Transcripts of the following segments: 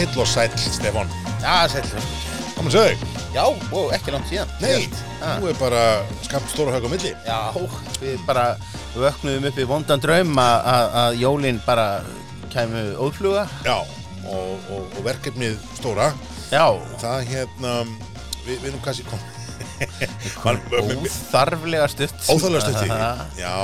heill og sæll, Stefán. Já, sætlu. Komum að segja þig. Já, ó, ekki langt síðan. Nei, Ha. nú er bara skamt stóra hög á milli. Já, við bara vöknuðum upp í vondan draum að- að að jólin bara kæmu ófluga. Já, og, og, og verkefnið stóra, Já, það hérna, við, við erum kannski kom... Man- óþarflega stutt. Óþálega stutt. Já,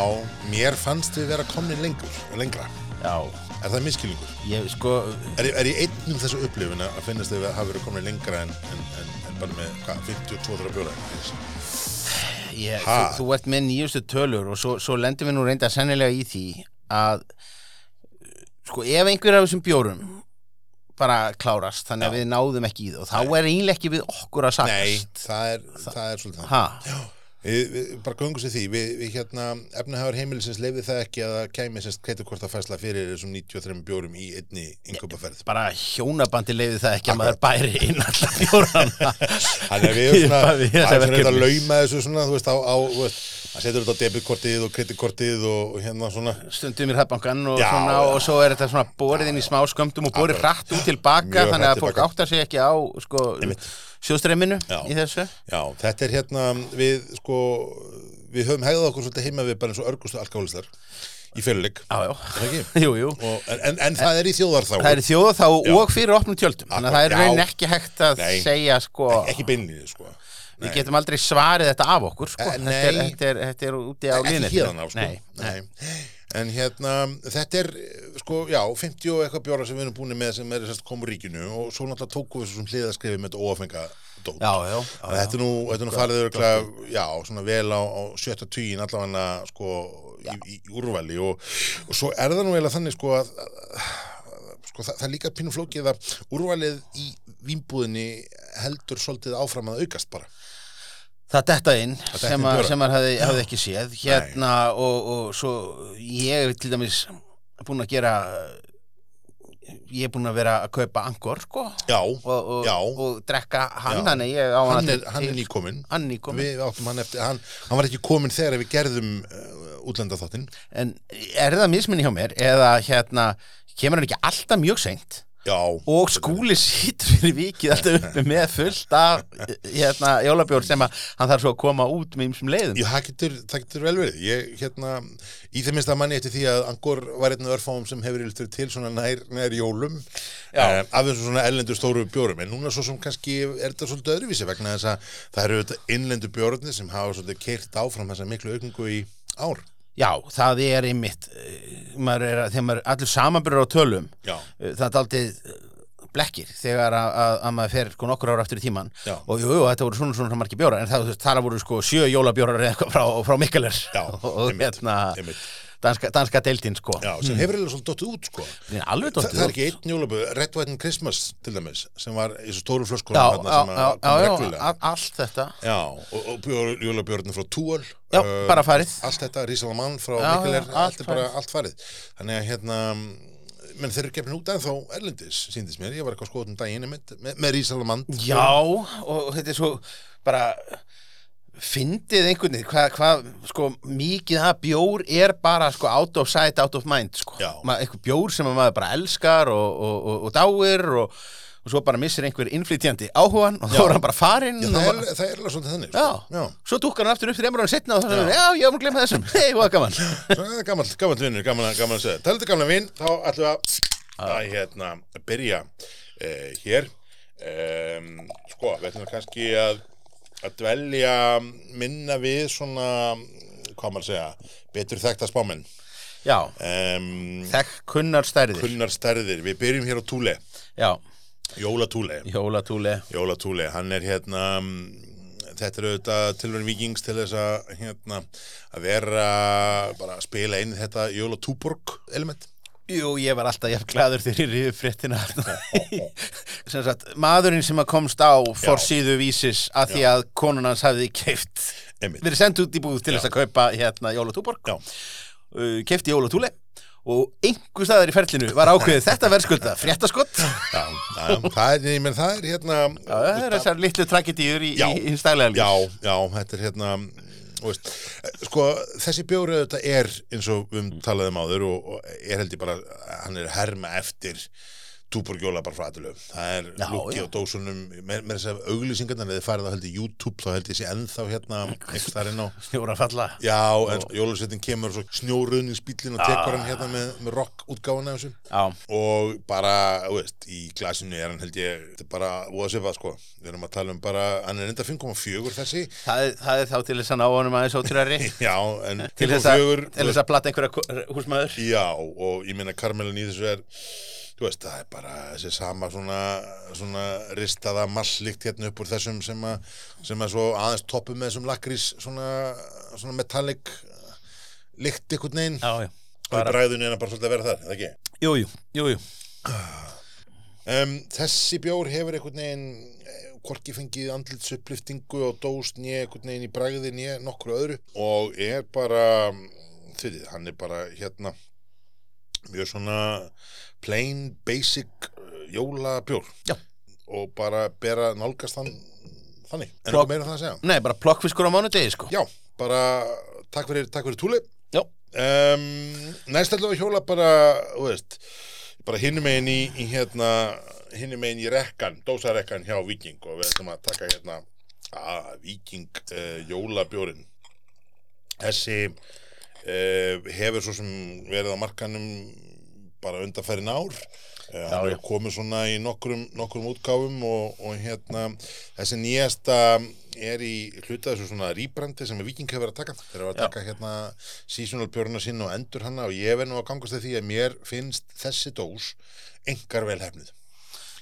mér fannst við vera komin lengur, lengra. Já, Er það miskilningur? ég sko, Er, er ég einnum þessu upplifun að finnast þau að hafa verið komin lengra en, en, en, en bara með, hvað, 52 þrjá bjóra? ég, þú, þú ert með nýjustu tölur og svo, svo lendir við nú reynda sennilega í því að sko, ef einhver af þessum bjórum bara klárast, þannig að Já. við náðum ekki í það og þá er eiginlega ekki við okkur að sagt. Nei, það er, það er svolítið það. Ha? Við, við bara göngum sér því, við, við hérna efnahafur heimilisins leifði það ekki að kæmi semst að fæsla fyrir þessum 93 bjórum í einni innköpaferð. bara hjónabandi leiði það ekki að maður bæri inn alltaf fjórana Þannig að við erum svona, það er þetta að lauma þessu svona, þú veist, á, á þú veist, það setur þetta á debitkortið og kreditkortið og, og hérna svona, stundum í hræðbankan og Já, svona og svo er þetta svona borið inn í smá skömmtum og borið hratt út tilbaka þannig að fólk áttar sig ekki á sko, Já. í þessu já, þetta er hérna, við sko, við höfum hegðað okkur svolítið heima við bara eins og örgustu alkoholistar í ekki? Og, en, en, það er í þjóðar þá, það er þjóða þá Já. og fyrir opnum tjöldum þannig að það er já. ekki hægt að Nei. segja sko, ekki beinlíði, sko. við getum aldrei svarið þetta af okkur sko. Eh, þetta, er, nei. þetta, er, þetta er úti á ekki línu hérna á sko nei, nei. En hérna þetta er sko já 50 og eitthvað bjóra sem við erum búin með sem er sérst komur ríkinu og svo náttúrulega tókum við sem hliðaskrifi með þetta óafenga dót. Já, já, já, þetta er nú, þetta er nú farið örgulega, já, svona vel á, á sjötta tugin allavega sko í, í, í úrvali. Og, og svo er það nú eiginlega þannig sko að, að sko það, það er líka pínu flókið að úrvalið í vínbúðinni heldur svolítið áfram að aukast bara. Það detta inn detta sem, að, sem maður hafði, hafði ekki séð. Hérna og, og svo ég er til dæmis búin að gera ég er búin að vera að kaupa angor sko. Já, og, og, Já. og drekka hann hann er, hann er til- nýkominn. hann nýkomin Við hann eftir, hann, hann var ekki kominn þegar við gerðum uh, útlendaþáttinn. en er það misminni hjá mér eða hérna kemur hann ekki alltaf mjög seint Já. og skúli sýtur fyrir vikið alltaf uppi með fullt af hérna jólabjór sem að hann þarf svo að koma út með ymsum leiðum Já, það getur, það getur vel verið. Ég, hérna, í þeim minnst að manni eftir því að Angor var einn örfáum sem hefur iltur til svona nær, nær jólum eh, af þessum svona ellendu stóru bjórum. En núna svo sem kannski er þetta svolítið öðruvísi vegna þess að það eru innlendu bjórnir sem hafa svolítið keirt áfram þessa miklu aukningu í ár. Já, það er einmitt eh, maður er, þegar maður allir samanbyrður á tölum Já. eh, það er aldrei blekkir þegar að, að, að maður fer sko nokkur ára aftur í tíman Já. og jú, jú, þetta voru svona svona margir bjórar en það, það voru sko sjö jólabjórar eða eitthvað frá, frá Mikkeler Já, og, og hérna. Danska, danska deildin sko Já, sem hefur eiginlega svolítið dottið út, sko. Nei, alveg Þa, dottið það er út. ekki einn jólabjóð, Red White and Christmas til dæmis, sem var í svo stóru flöskunum Já, já, sem já, að já, kom já, reglulega. a- allt þetta Já, og, og jólabjörnum frá Túöl Já, bara farið. Allt þetta, Rísalamann frá Já, já, allt allt er bara allt farið Þannig að hérna menn þeir eru gefnir út ennþá erlendis síndist mér, ég var eitthvað skoðum daginn með, með, með Rísalamann Já, og þetta er svo bara fyndið einhvern veginn hvað, hvað, sko, mikið að bjór er bara, sko, out of sight, out of mind, sko, Já. Ma, eitthvað bjór sem að maður bara elskar og, og, og, og dáir og, og svo bara missir einhver innflytjandi áhugan og þá Já. er hann bara farinn Já, og það er, bara, það er alveg svona þannig já. sko. já. svo dúkkar hann aftur upp þreymur hann setna og þannig, já, ég var að glemma þessum, hei, hvað gaman er það gammal, gammal vinnur, gammal, gammal að segja Talandi um gamla vinn, þá ætlum við að, hérna, byrja eh, hér um, Sko, við ætlum kannski að að dvelja minna við svona hvað maður að segja, betur þekkta spámenn. Já, um, þekk kunnar stærðir. kunnar stærðir, við byrjum hér á Túle Já, Jóla Túle jólatúli Jóla Túle, hann er hérna þetta er auðvitað tilvæm vikings til þess að hérna að vera bara að spila í þetta Jóla Túborg element Jú, ég var alltaf jafn gladur þegar ég riði fréttina. Sem sagt, maðurinn sem að komst á forsíðu vísis að því að konun hans hafði keift verið sendt út í búð til Já. þess að kaupa hérna Jólatúborg Já. uh, keifti Jólatúli og einhver staðar í ferlinu var ákveðið þetta verðskulda fréttaskott Já, Já, já, það er, ég menn það er hérna það er þessar litlu tragedíur í, Já. í, í stælega líf. Já, já, þetta er hérna veist, sko, þessi bjóri þetta er eins og við talaðum áður og, og er held ég bara, hann er herma eftir túborgjóla bara aðlöf það er Já, lúki já. á dósunum. Með, þess að auglýsingarnar eða þið farið held ég YouTube þá held ég sé ennþá hérna á Snjóra falla. Já, en jólusettin kemur svo snjóruðningsbílinn og tekur hann hérna með, með rock útgáfuna þessu. Já, og bara, þú veist, í glasinu er hann held ég, þetta er bara hvað sko, við erum að tala um bara hann er enda 5,4 þessi. Það er, það er þá til þess að ná honum aðeins ótrúari Já, en til þess að, 5,4 til þess að platta einhverja húsmaður. Já, og ég meina karmelin í þessu er þú veist, það er bara þessi sama svona, svona ristaða mallíkt hérna upp úr þessum sem að, sem að svo aðeins toppu með þessum lakrís svona, svona metallic lykt ykkur já og í bræðinu er bara svolítið að vera þar, eða ekki? Jú, jú, jú, Um, þessi bjór hefur einhvern veginn eh, hvorki fengið andlitsuppliftingu og dós nýja einhvern veginn í bragði nýja nokkru öðru. Og er bara þið, hann er bara hérna mjög svona plain basic uh, jólabjór Já. og bara bera nálgast hann þannig, en Plokk- eitthvað meira um það að segja? Nei, bara plokkfiskur á mánudegi, sko. Já, bara takk fyrir, takk fyrir túli Já. um, Næst að hjóla bara, þú veist bara hinum megin í, í hérna hinum megin í rekkan, dósarekkan hjá Viking og við ætlum að taka hérna að Viking uh, jólabjórin þessi hefur svo sem verið á markanum bara undanfærin ár. Hann já. er komið svona í nokkrum, nokkrum útgáfum og, og hérna þessi nýjasta er í hluta þessu svona rýbrandi sem Viking hefur verið að taka. Þeir eru að taka hérna seasonal björna sinna og endur hana og ég verð nú að gangast því að mér finnst þessi dós engar vel hefnið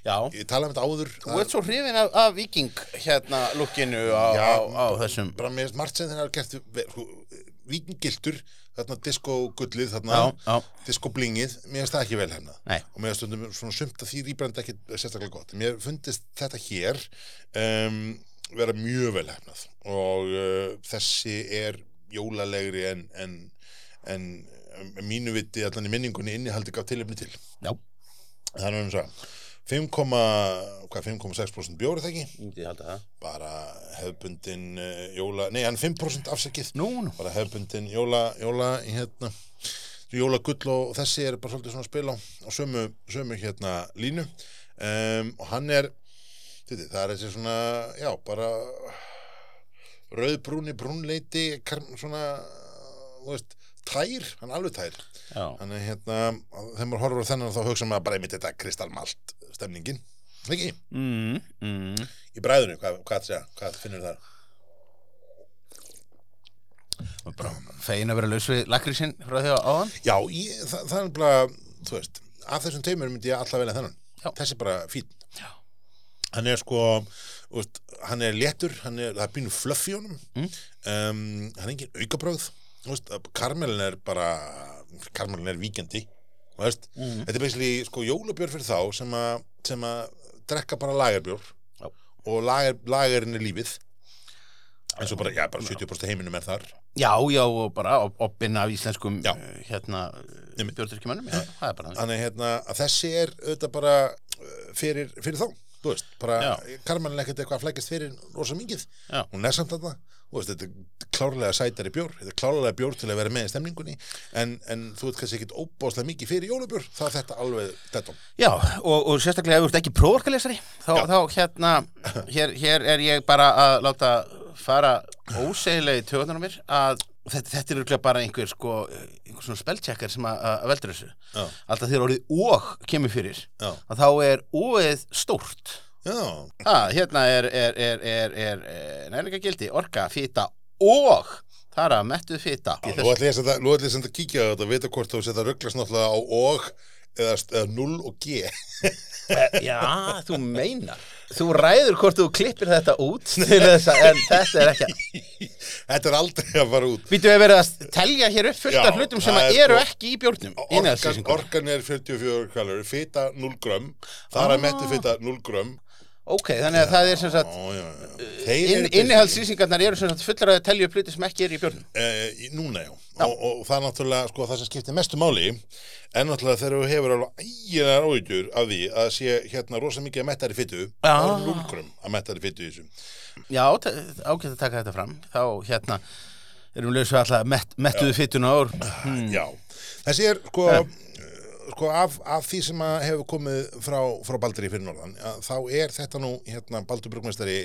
Já, ég tala um þetta áður þú ert svo hrifin af, af viking hérna lukkinu á, Já. á, á þessum bara með margt sem þeir hafa gert vikingiltur, þarna diskogullið þarna, diskoblingið mér finnst það ekki vel hefnað. Nei. Og mér finnst stundum svona sumt að því rýbrandi ekki sérstaklega gott. Mér fundist þetta hér um, vera mjög vel hefnað. Og uh, þessi er jólalegri en, en, en um, mínu viti allan í minningunni innihaldi gaf tilefni til. Já, þannig um það 5, hvað, 5,6% bjóri það ekki? Ég held að það. Bara hefbundin uh, jóla, nei hann 5% afsakið. Nú, nú. Bara hefbundin jóla, jóla hérna, jólagull og þessi er bara svolítið svona að spila á, sömu, sömu hérna línu. Um, og hann er þetta, það er þessi svona já, bara rauðbrúni brúnleiti svona, þú veist tær, hann er alveg tær. Er hérna, þegar maður horfur á þennan þá hugsa maður bara einmitt þetta kristalmalt stemningin, ekki? mm, mm. Í bræðinu, hvað, hvað, segja, hvað finnur það? Fegin að vera laus við lakrísinn frá því á áðan Já, ég, það, það er bara, þú veist, af þessum teimur myndi ég alltaf velja þennan. Já. Þessi er bara fín. Já. Hann er sko, veist, hann er léttur, hann er, það er pínu fluff í honum, Mm. um, hann er engin veist, karmelin er bara, karmelin er víkjandi, Mm. þetta er basically sko jólabjör fyrir þá sem að, sem að drekka bara lagerbjór Já. og lager, lagerinn er lífið, eins og bara, já, bara 70% heiminum er þar. Já, já, og bara oppinn af íslenskum Já. uh, hérna það er bara þannig. Hérna, að þessi er auðvitað bara uh, fyrir, fyrir þá, þú veist, bara Já. karmelin ekkert eitthvað að flækjast fyrir rosa Já. hún er samt þarna, þú veist, þetta er klárlega sætari bjór, þetta er klárlega bjór til að vera með í stemningunni, en, en þú veit kannski ekkert óbáslega mikið fyrir jólabjór, þá er þetta alveg þetta. Já, og, og sérstaklega ef þú ert ekki prófarkalesari, þá, þá hérna, hér, hér er ég bara að láta fara ósegilega í töðunum mér að þetta, þetta er örugglega bara einhver sko, einhver svona spellcheckar sem að, að veldur þessu. Já. Alltaf þegar orðið og kemur fyrir, Já. að þá er óið stórt. Ah, hérna er, er, er, er, er, er nærleika gildi, orka, fýta og það er að mettuð fýta. Nú ætlum ég að þetta kíkja á þetta og vita hvort þú setja rugglast náttúrulega á og eða, eða 0 og G. Já, þú meinar. Þú ræður hvort þú klippir þetta út til þess að, en þetta er ekki Þetta er aldrei að fara út. Við verið að telja hér upp fullt af hlutum sem að er eru sko- ekki í bjórnum Orkan, orkan er 44 kalori, fita 0 grömm, þar að metti fita 0 grömm. Ok, þannig að það er sem sagt Já, já, já. Þeir inn, eru Innihaldslýsingarnar eru sem sagt fullar að telja upp hluti sem ekki eru í bjórnum Eh, í- núna já, Og, og það er náttúrulega sko, það sem skiptir mestu máli en náttúrulega þegar þú hefur alveg ægilegar áhyggjur af því að sé hérna rosa mikið að mettari fytu Já. það er núlgrum að mettari fytu í þessu Já, ágætt að taka þetta fram Þá hérna erum við við alltaf met, mettuðu fytuna úr hmm. já, þessi er sko Ja. Sko, af, af því sem hefur komið frá, frá Baldri fyrir norðan, þá er þetta nú, hérna, Baldur Brugmestari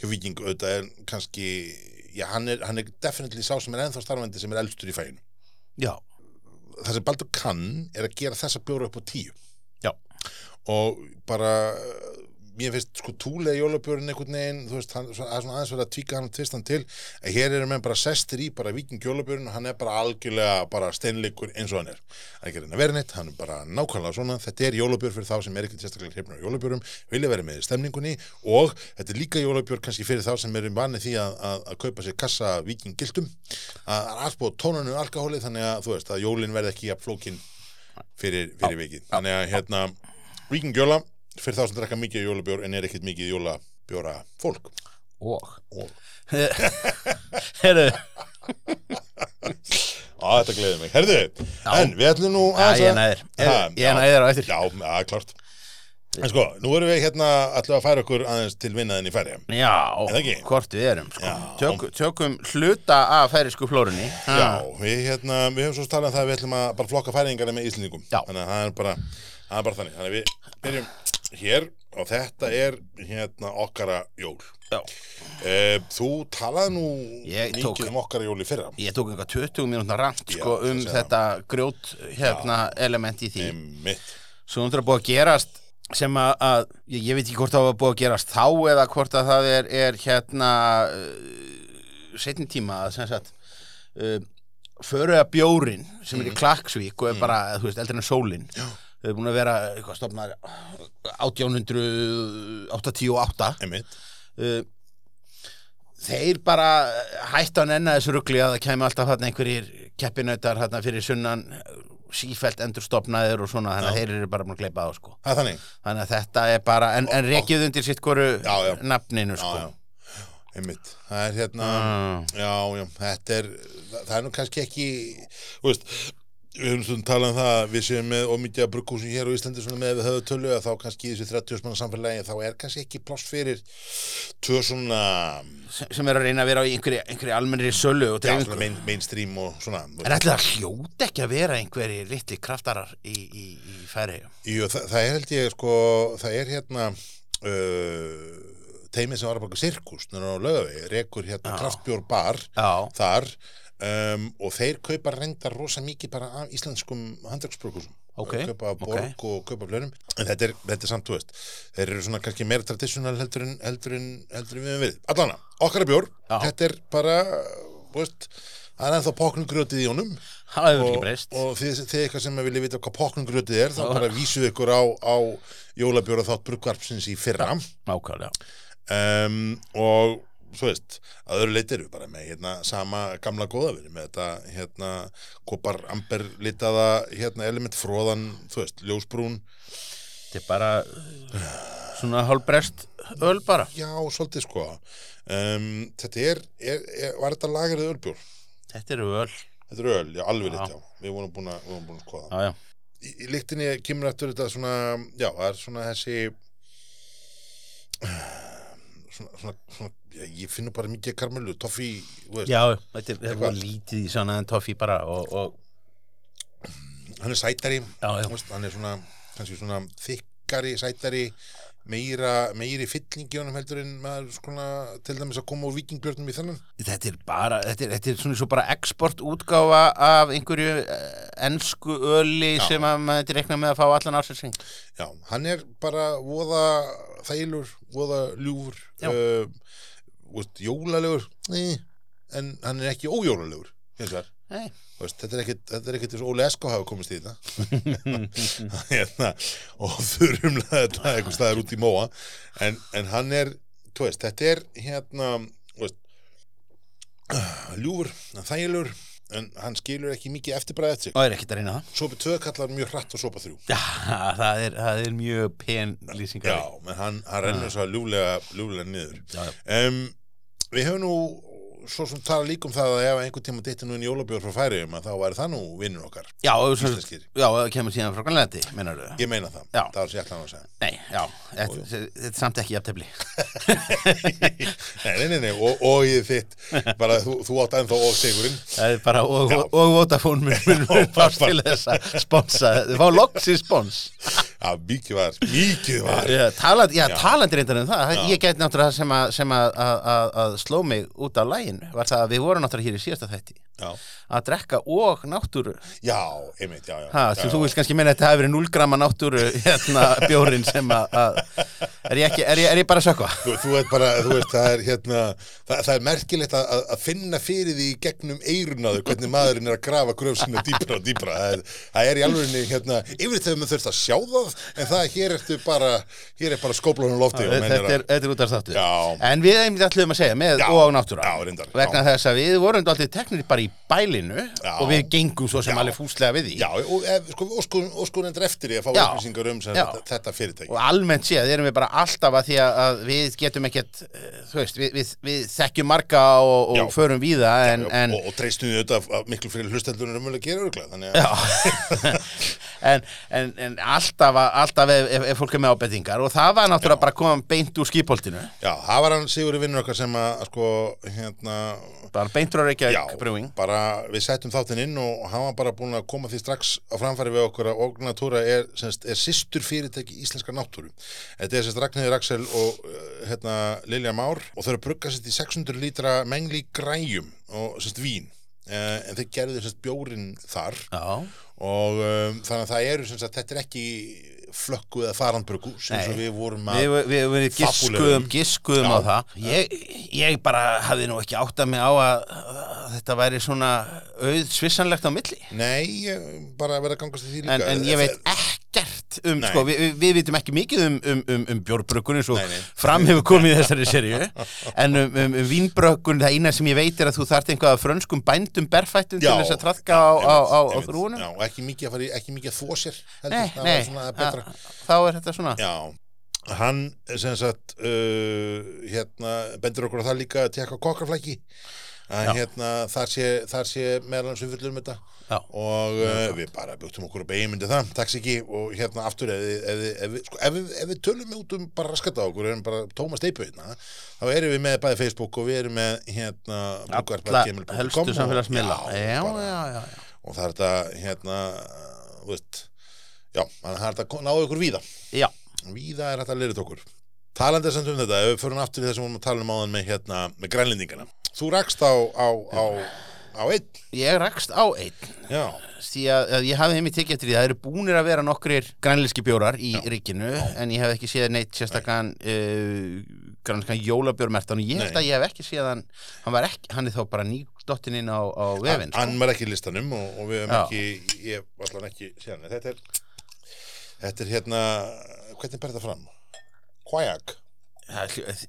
hjá Víking auðvitað er kannski, já, hann er, hann er definitely sá sem er ennþá starfandi sem er elstur í fæinu. Já, Það sem Baldur kann er að gera þessa bjóra upp á tíu. já, og bara mér finnst sko túlega jólabjörn einhvern veginn, þú veist, hann, svona, er aðeins verið að tvíka hann tvistan til, að hér eru menn bara sestir í bara viking jólabjörn og hann er bara algjörlega bara steinleikur eins og hann er. Hann er ekki að reyna að vera neitt, hann er bara nákvæmlega svona þetta er jólabjörn fyrir þá sem er ekki sérstaklega hrifnur á jólabjörnum, vilja vera með stemningunni og þetta er líka jólabjörn kannski fyrir þá sem eru vanið því að, að, að kaupa sér kassa viking gildum að að allt búið tónanu alkohóli þannig að þú veist að jólin verði ekki jafn flókin fyrir, fyrir vikið. Þannig að hérna vikingjóla fyrir þá sem drekka mikið jólabjór en er ekkert mikið jólabjóra fólk. Og. Herru, á þetta gleði mig, herðu en við ætlum nú að- Ég já. næðir á eftir. Já, já, klart en sko, nú erum við hérna ætlum að færa okkur aðeins til vinnaðin í færi Já, hvort við erum sko. Tök, Tökum hluta af færisku flórunni. Já, við hérna, við höfum svo talað um það að við ætlum að bara flokka færingarna með íslendingum. Þannig að það er bara, það er bara þannig. Þannig að við byrjum hér og þetta er hérna okkara jól. Eh, Þú talaði nú Ég mikið tók- um okkar jól í fyrra. Ég tók eitthvað 20 mínútna rant Já, sko, um þetta grjót hérna, element í því. Svo um þetta er búið að gerast sem að, að ég, ég veit ekki hvort það var búið að gerast þá eða hvort að það er, er hérna uh, setni tíma að sem sagt uh, föru að bjórin sem er í Klaksvík og er bara, þú veist, eldri en sólin Já. þau er búin að vera eitthvað stofnar 1888 Einmitt. uh, þeir bara hættu að nenna þessu rugli að það kemur alltaf hann einhverjir keppinautar hann fyrir sunnan sífælt endurstopnaðir og svona þannig að Já. þeir eru bara búin að gleypa á sko er þannig þannig að þetta er bara en, en rekið undir sitt Já, já. nafninu Já, sko já. Einmitt. Það er hérna Ah. Já, já, þetta er það er nú kannski ekki Þú veist Við höfum stundum talað um það að við séum með ómítið að brugghúsin hér á Íslandi svona með við höfðu tölu að þá kannski í þessu 30 manna samfélagi þá er kannski ekki pláss fyrir tvö svona, sem, sem er að reyna að vera á einhverju, einhverju almennri sölu og dreifingu. svona main, mainstream og svona En ætli það hljóti ekki að vera einhverjir litli kraftarar í, í, í færi Jú, það, það er held ég sko, það er hérna uh, teimið sem var að baka sirkus nýra á lögavi, rekur hérna Já. kraftbjór bar Já, þar um, og þeir kaupa reyndar rosa mikið bara af íslenskum handverksbrukusum Ok, kaupa borg og kaupa fleirum en þetta er, þetta er samt, þú veist þeir eru svona kannski meira traditional heldur en heldur en, við höfum við, allana, okkar er bjór. Já. þetta er bara, þú veist það er ennþá pokknugrjótið í honum. Og, og þið, þið eitthvað sem viljið vita hvað pokknugrjótið er, þá bara vísuð ykkur á, á jólabjóra þátt brugvarpsins í fyrra. Nákvæmlega. Um, og þú veist, að öðru leiti eru við bara með hérna sama gamla góða við erum með þetta hérna kopar amber litaða hérna element fróðan, þú veist, ljósbrún. Þetta er bara svona hálfbrest öl bara. Já, svolítið sko. Um, þetta er, er, er, var þetta lagarið ölbjór? Þetta eru öl. Þetta er öl, já, alveg Já. rétt, já. við vorum búin að, við vorum búin að skoða. Já, já. Í, í lyktinni kemur eftir þetta svona já, það er svona þessi svona, svona, svona ég, finnur bara mikið karmelu, toffi Já, þetta er, er lítið í svona toffi bara og, og hann er sætari Já, já. veist, hann er svona, svona þykkari, sætari meira, meiri fyllingi honum heldur en maður skona, til dæmis að koma úr vikingbjörnum í þennan þetta er bara þetta er, þetta er svona svo bara export útgáfa af einhverju uh, ensku öli Já. sem að maður reikna með að fá allan ársins já, hann er bara voða þælur, voða ljúfur Já. uh, veist, jólalegur nei, en hann er ekki ójólalegur Veist, þetta er er ekkit þess að Óli Esko hafa komist í þetta. Hérna, og þurrumlega þetta eitthvað staðar út í móa. En, en hann er, veist, þetta er hérna ljúfur, þægilegur en hann skilur ekki mikið eftirbræði eftir sig. Og er ekkert að reyna það. Sopa 2 kallar mjög hratt og sopa 3 Já, það er, það er mjög pen lýsingar já, menn hann, hann rennur svo ljúflega, ljúflega niður. Já, já. um, við höfum nú svo sem tala líka um það að ef einhvern tíma dytti nú inn jólabjór frá færiðum að þá væri það nú vinnur okkar Já, það kemur síðan frá Grænlandi, mennar þú? Ég meina það, Já. það var sér ekki að segja. Nei, já, þetta, er samt ekki jafntefli. Nei, nei, nei, nei, og, og ég þitt bara þú, þú átt ennþá og sigurinn. Það er bara, og, og, og mun mun fást til þess að sponsa, þau fá loksins spons Já, mikið var, mikið var Já, talandi, já, Já. talandi reyndar um það, Já. ég get náttúrulega það sem, að, sem að, að, að, sló mig út af læginu, var það að við vorum náttúrulega hér í síðasta þætti Já, að drekka og náttúru. Já, einmitt, já, já, ha, já, þú, vilt kannski meina að þetta hafi verið 0 gramma náttúru hérna bjórin sem að, er, ég ekki, er, ég, er ég bara að sökva Þú, þú veit bara, þú veist, það er hérna það, það er merkilegt að, að- finna fyrir því gegnum eirunnaður hvernig maðurinn er að grafa gröf sinna dýpra og dýpra. Það er, það er í alvegni, hérna yfir þegar maður þurft að sjá það en það hér ertu bara, hér er bara skóplunum lofti þetta er, þetta er út af þáttu Já. en við ætlum að segja með og náttúra. Já, reyndar, vegna þess að við vorum alltaf teknir bara í bælinu Já. og við gengum svo sem Já. alveg fúslega við því. Já, og ef, sko, óskun, óskun endur eftir því að fá upplýsingar um sem, þetta, fyrirtæki. Og almennt séð erum við bara alltaf að því að, að við getum ekkert eh, þú veist, við, við, við þekkjum marga og, og förum víða en, en, og, og treystum við af miklu fyrir hlustendur en umöðulega gera örglega þannig að en, en, en alltaf, alltaf ef, ef, ef fólk er með ábendingar. Og það var náttúrulega bara að koma beint úr skipoltinu Já, það var hann Sigurður vinnur okkar sem að sko, hérna, bara beint frá já, Reykjavík Brewing. bara við settum þáttinn inn og hann var bara búin að koma því strax á framfæri við okkur að Orgnatúra er, er sýstur fyrirtæki íslenska náttúru. Þetta er semst Ragnhildur Axel og uh, hérna Lilja Már og þau eru að brugga semst í 600 lítra mengli græjum og semst vín. Uh, en þeir gerðu semst bjórin þar. Já, og um, þannig að það eru semst að þetta er ekki flökku eða farandbruggu sem svo við vorum að við, við, við giskuðum, giskuðum á það. Ég, ég bara hafði nú ekki áttað mig á að, að þetta væri svona auð svissanlegt á milli. Nei, bara verða að gangast því líka. En, en ég veit ekkert um, sko, við, við, vitum ekki mikið um, um, um, um bjórbrökkun eins og fram hefur komið í þessari serju en um, um, um vínbrökkun, það eina sem ég veit er að þú þarft einhvað frönskum bændum berfættum til þess að traðka á, á, á, á þrúinu Já, og ekki mikið að fara í, ekki mikið að þvó sér heldur, Nei, nei, svona að, þá er þetta svona. Já, hann sem sagt uh, hérna, bendur okkur á það líka að tekka kokkarflæki að hérna, þar sé, þar sé meðal hans við fullum þetta. Já. og uh, við bara bjóttum okkur að beigja myndi það, takks ekki og hérna aftur ef, ef, ef, sko, ef, við, ef við tölum út um bara raskat á okkur erum bara tóma steipu hérna þá erum við með bæði Facebook og við erum með hérna alla helstu samfélagsmiðla. Og það er þetta hérna, þú veist já, þannig að það er þetta náðu ykkur víða. Já. víða er þetta að lirita okkur. Talandi sem um þetta, ef við förum aftur í þessum að tala um áðan með, hérna, með grænlendingana þú rakst á, á, á, á einn. Ég rakst á einn. Já, því að, að ég hafði heim í tekið eftir því það eru búnir að vera nokkrir grænlíski bjórar í ríkinu en ég hef ekki séð neitt sérstakann uh, grænlískan jólabjórmertan og ég held að ég hef ekki séð hann. Hann, ekki, hann er þá bara nýdottin inn á, á vefinn sko. hann var ekki í listanum og, og við hefum Já. ekki ég var allan ekki síðan þetta er, þetta er hérna hvernig ber þetta fram?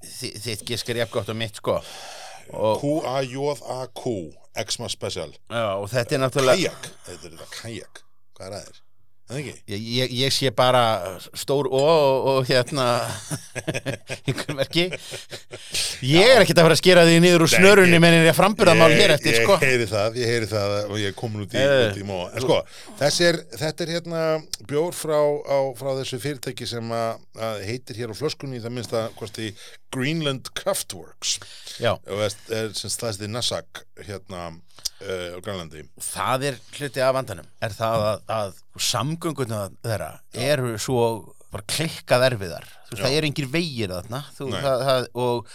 Þi- þitt gisk er jafn gott og mitt sko Q-A-J-A-Q Exma Special. Já, og þetta er náttúrulega Kajak, þetta er þetta kajak. Hvað er það þér? Það ekki? Ég, ég, sé bara stór ó og, og hérna einhver merki. Ég er ekkert að fara að skera því niður úr snörunni menn er ég framburðamál hér eftir ég, sko. ég heyri það, ég heyri það og ég er komin út í, út í móa en sko, er, þetta er hérna bjór frá, á, frá þessu fyrirtæki sem að, að heitir hér á flöskunni það minnst að kosti Greenland Craftworks já, og er, er sem stæðst í Nassak hérna uh, á Grænlandi. Það er hluti af vandanum. Er það að, að samgönguna þeirra eru svo klikkað erfiðar. Veist, það er engir vegir þarna. Þú, það, það, og,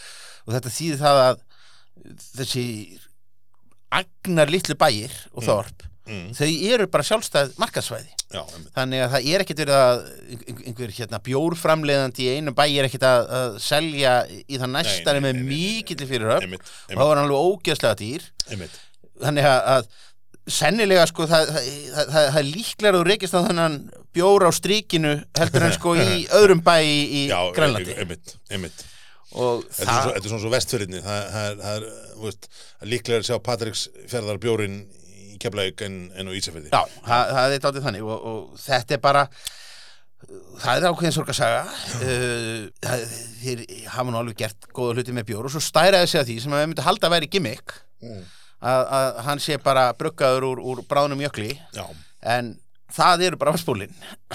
og þetta þýðir það að þessi agnar litlu bæir og þorp mm, þau eru bara sjálfstæð markaðsvæði já. Þannig að það er ekkert verið að einhver- hérna, bjórframleiðandi í einu bæ er ekkert að, að selja í það næstari með mikillir fyrirhöfn og það hann alveg ógeðslega dýr. Einmitt. Þannig að, að sennilega sko það, það, það, það, líklega að þú reykist á þennan bjór á strikinu heldur en sko í öðrum bæ í, í Já, Grænlandi. einmitt, einmitt Þetta er, svona svo vestfyrirni það, það, er- líklega að sjá Patriks fjörðar bjórin í Keflavík en, en á Ísafirði. Já, það, það er dátið þannig og, og þetta er bara það er ákveðin sorgarsaga. Uh, það- þeir hafa nú alveg gert góða hluti með bjór og svo stæraði sig að því sem að við myndum halda að væri gimmick. Mm. Að, að hann sé bara bruggaður úr, úr bráðnum jökli. Já, en það eru bara spólin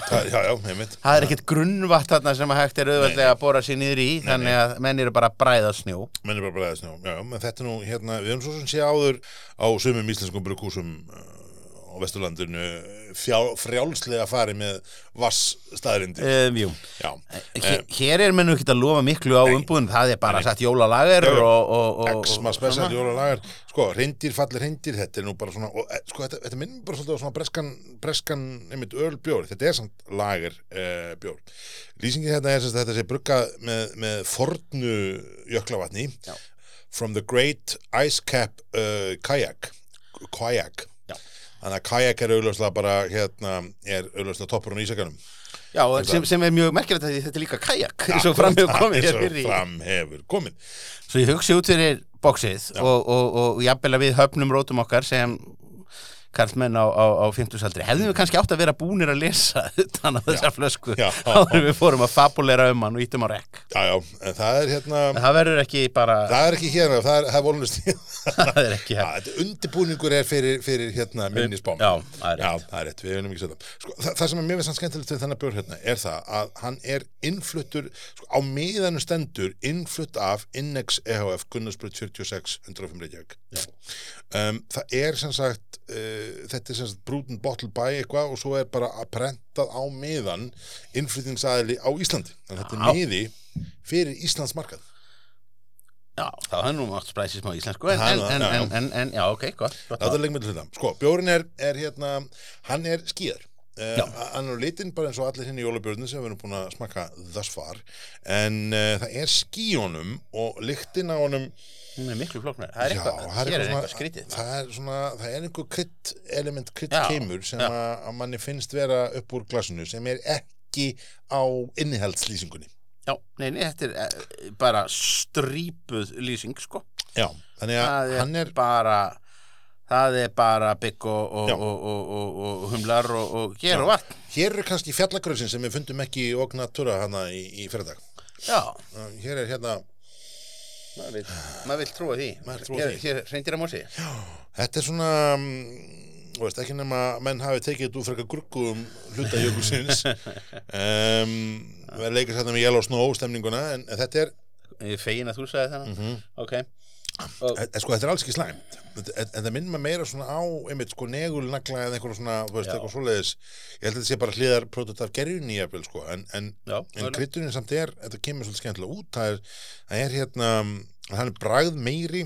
það, já, já, það er ekkert grunnvatt þarna sem að hægt er auðveldlega að bóra sér niður í þannig að menn eru bara að bræða snjó. Menn er bara bregðast njá, já, menn þetta er nú hérna, við höfum svo sem sé áður á sumum íslenskum á Vesturlandinu frjálslega farið með vass staðrindi um, Jú. Já, Hér, hér er menn ekki að lofa miklu á umbúðin það er bara satt jólalager Já, já. og, og, og, X-ma og spesial svona. jólalagar sko, reyndir fallir reyndir, þetta er nú bara svona og, eh, sko, þetta, þetta minnum bara svolítið á svona breskan breskan, einmitt, ölbjór. Þetta er samt lager uh, bjór. Lýsingin þetta er þetta sé bruggað með, með fornu jöklavatni Já. from the great ice cap uh, kayak kayak. Þannig að kayak er augljóslega bara hérna, er augljóslega toppurinn í ísakanum Já, sem, sem er mjög merkilegt að þetta er líka kajak eins og fram hefur komið eins og fyrir í- fram hefur komið. Svo ég hugsi út fyrir bóksið og, og, og jafnvel að við höfnum rótum okkar sem karlmenn á, á, á 50-saldri hefðum við kannski átt að vera búnir að lesa þannig að þessa flösku Já. áður við fórum að fabulera um hann og ítum á rekk já, já, en það er hérna en það verður ekki bara það er ekki hérna, það er, það er volunist það er ekki Já, hér þetta undirbúningur er fyrir, fyrir hérna minnisbám. Já, það er Já, rétt. það er rétt. Sko, það, það sem er finnst hann skemmtilegt við þennan bjór hérna er það að hann er innfluttur, sko, á miðanu stendur innflutt af Innex EHF Gunnarsbröð 46 105 Reykjavík. Um, það er sem sagt, uh, þetta er sem sagt Brúten Bottle by eitthvað og svo er bara að prentað á miðan innflutningsaðili á Íslandi. Þannig að þetta er miði fyrir Íslands markað. Já, það er nú mátt splæsi smá íslensku en, en, en, en, en, en já, ok, gott, gott Það er leikmynd til þetta. Sko, bjórin er, er hérna, hann er skýðar. Uh, hann er litinn bara eins og allir hinn í jólabjörnum sem við erum búin að smakka thus far en uh, það er honum og lyktin á honum Hún er miklu flóknar, það er já, eitthvað, það hér er svona- eitthvað skrítið. það er svona, það er einhver krydd element, krydd Já, keimur sem já. að, að manni finnst vera upp úr glasinu sem er ekki á innihaldslýsingunni. Já, nei, nei, þetta er eh, bara strípuð lýsing, sko. Já, þannig að það er, hann er bara það er bara bygg og, og, Já. og, og, og, og humlar og, og ger Já. og vatn. Hér er kannski fjallagröðsin sem við fundum ekki í Ognatura hana í, í fyrirdag Já, hér er hérna maður vil, trúa því. Hér, reyndir að mósi Þetta er svona mm, þú veist, ekki nema að menn hafi tekið úr frekar grugguðum hluta jökulsins um, við leikast þetta með Yellow Snow stemninguna en, þetta er Ég fegin að þú sagði þennan. Mhm. Ok. og, en, sko, þetta er alls ekki slæmt. En, það minnum maður meira svona á einmitt sko negulnagla eða einhverjum svona þú veist, eitthvað svoleiðis. Ég held að þetta sé bara hliðar prototaf gerjunni jafnvel sko en, en, en kryttunin samt er þetta kemur svolítið skemmtilega út. Það er, það er hérna hann er bragð meiri.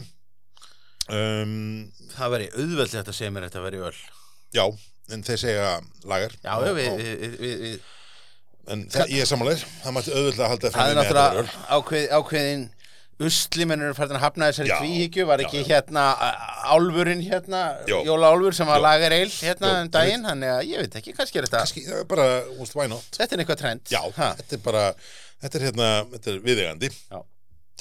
Um, Það væri auðveldlega þetta segja mér að þetta væri öll já en þeir segja lagar Já, já, við, og- við, við, við, En það, ég er samanlegur, það mætti auðvitað að halda Það er náttúrulega ákveðin Usli menn eru fært að hafna þessari Já, tvíhyggju Var já, ekki já. hérna á- álfurinn hérna Jó. Jólaálfur sem var Jó. lagar eil hérna Jó, um daginn Þannig að ég veit ekki, kannski er þetta Kannski, er bara, úst? Þetta er eitthvað trend Já, Ha, þetta er bara, þetta er hérna, þetta er viðegandi. Já.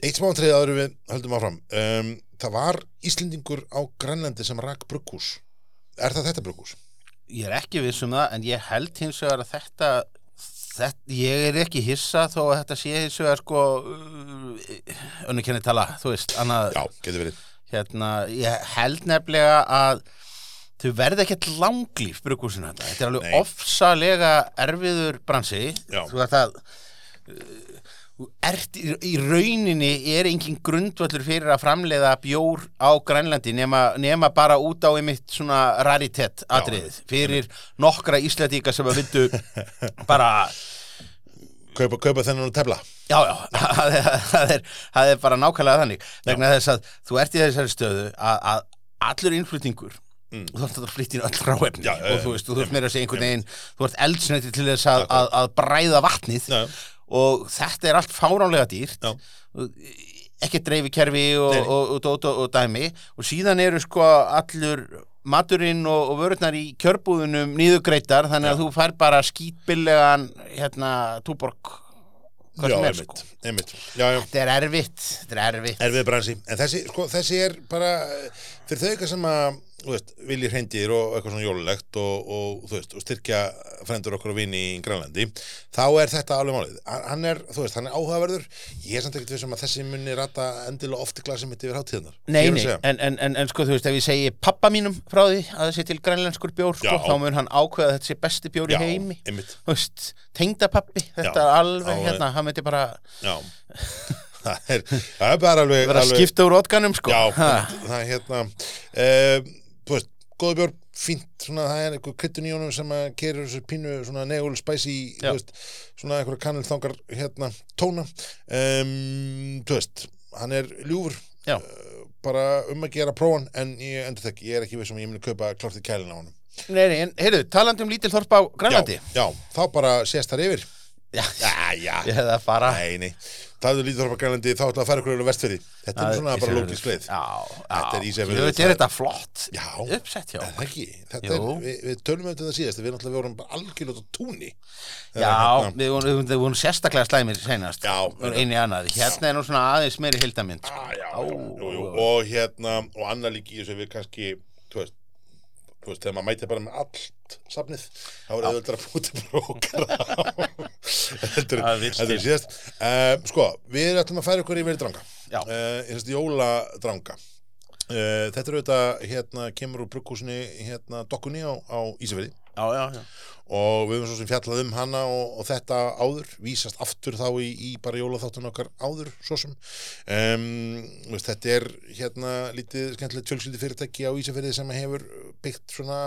Eitt smáantrið áður en við höldum áfram. Um, það var Íslendingur á Grænlandi sem rak brugghús. Er það þetta brugghús? Ég er ekki viss um það En ég held hins vegar að þetta, þetta Ég er ekki hissa þó að þetta sé hins vegar sko Önnu kenni tala, þú veist Annað, Já, getur verið. hérna, ég held nefnilega að þau verða ekkert langlíf bruggúsin þetta, þetta er alveg ofsalega erfiður bransi. Þú veist að uh, ert í, rauninni er engin grundvöllur fyrir að framleiða bjór á Grænlandi nema, nema bara út á einmitt svona raritet atriðið. fyrir nokkra íslætíka sem að vildu bara Kaupa, kaupa þennan og tefla. Já, já, það er, það er, það er bara nákvæmlega þannig. Vegna þess að þú ert í þessari stöðu að, að allur innflutningur Mm. þú ert að flytja inn öll ráefni Já, já, og já, þú veist, þú þurft meira að segja einhvern veginn þú ert eldsneiti til þess að, að, að bræða vatnið Já. Og þetta er allt fáránlega dýrt ekki dreifikerfi og, og, og, og, og, dæmi og síðan eru sko allur maturinn og, vörurnar í kjörbúðunum nýðugreitar þannig að Já. þú fær bara skítbillegan hérna túborg Já, er einmitt, sko einmitt. Já, já. Þetta er erfitt, þetta er erfitt Erfið bransi. En þessi, sko, þessi er bara, eh, fyrir þau eitthvað sem að veist, vilji hreindir og eitthvað svona jólulegt og, og veist, og styrkja frendur okkur og vini í Grænlandi þá er þetta alveg málið. Hann er, veist, hann er áhugaverður ég er samt ekkert við sem að þessi munni rata endilega oft í glasi mitt yfir hátíðnar Nei, Ég vil nei, segja. en, en, en, en sko þú veist, ef ég segi pappa mínum frá því að það sé til grænlenskur bjór, sko, þá mun hann ákveða að þetta sé besti bjór í Já, heimi. tengdapappi, þetta Já, er alveg, hérna, hann myndi bara já það er, það er bara alveg, vera að alveg skipta úr ótganum, sko. Já, það er hérna um, Þú veist, góða bjór fínt, svona, það er eitthvað kryddun í honum sem að kerur þessu pínu, svona negul veist, svona eitthvað kannilþangar, hérna, tóna. Um, þú veist, hann er ljúfur uh, bara um að gera prófan en ég endur þekk, ég er ekki vissum að ég muni kaupa klart í kælina á honum. Nei, nei, en heyrðu, talandi um lítil þorp á Grænlandi. já, já, þá bara sést þar yfir. Já, Já, já, ég hefði að fara. nei, nei Það er lítið þorpa grænlandi, þá ætla að fara ykkur á vestfyrði Þetta er svona bara lókis leið Já, já. Þetta er Ísafjörður, það er þetta flott. Já, Uppsett, já. En ekki, þetta er, við, við tölum um þetta síðast, við náttúrulega vorum bara algjörlega á túnni. Já, Þegar, við vorum, við vorum sérstaklega slæmir senast. Já. Einu annað. Hérna er nú svona aðeins meiri hildamind. sko. Ah, já, Ó, já, jú. ó. og hérna, og annað líki í þessu við kannski, þú veist, þú veist, þegar maður mæti bara með allt safnið, þá er auðvitað að búti brókara Þetta er- síðast. Uh, sko, við ætlum að færa ykkur í verið dranga. Uh, ég veist, jóladranga. Uh, þetta er auðvitað, hérna, kemur úr brugghúsinni, hérna, dokkunni á, á Ísafirði. Já, já, já. og við höfum svo sem fjallað um hana og, og þetta áður, vísast aftur þá í, í bara jólaþáttun okkar áður svo sem um, veist, þetta er hérna lítið skemmtilegt fjölskyldi fyrirtæki á Ísafirði sem hefur byggt svona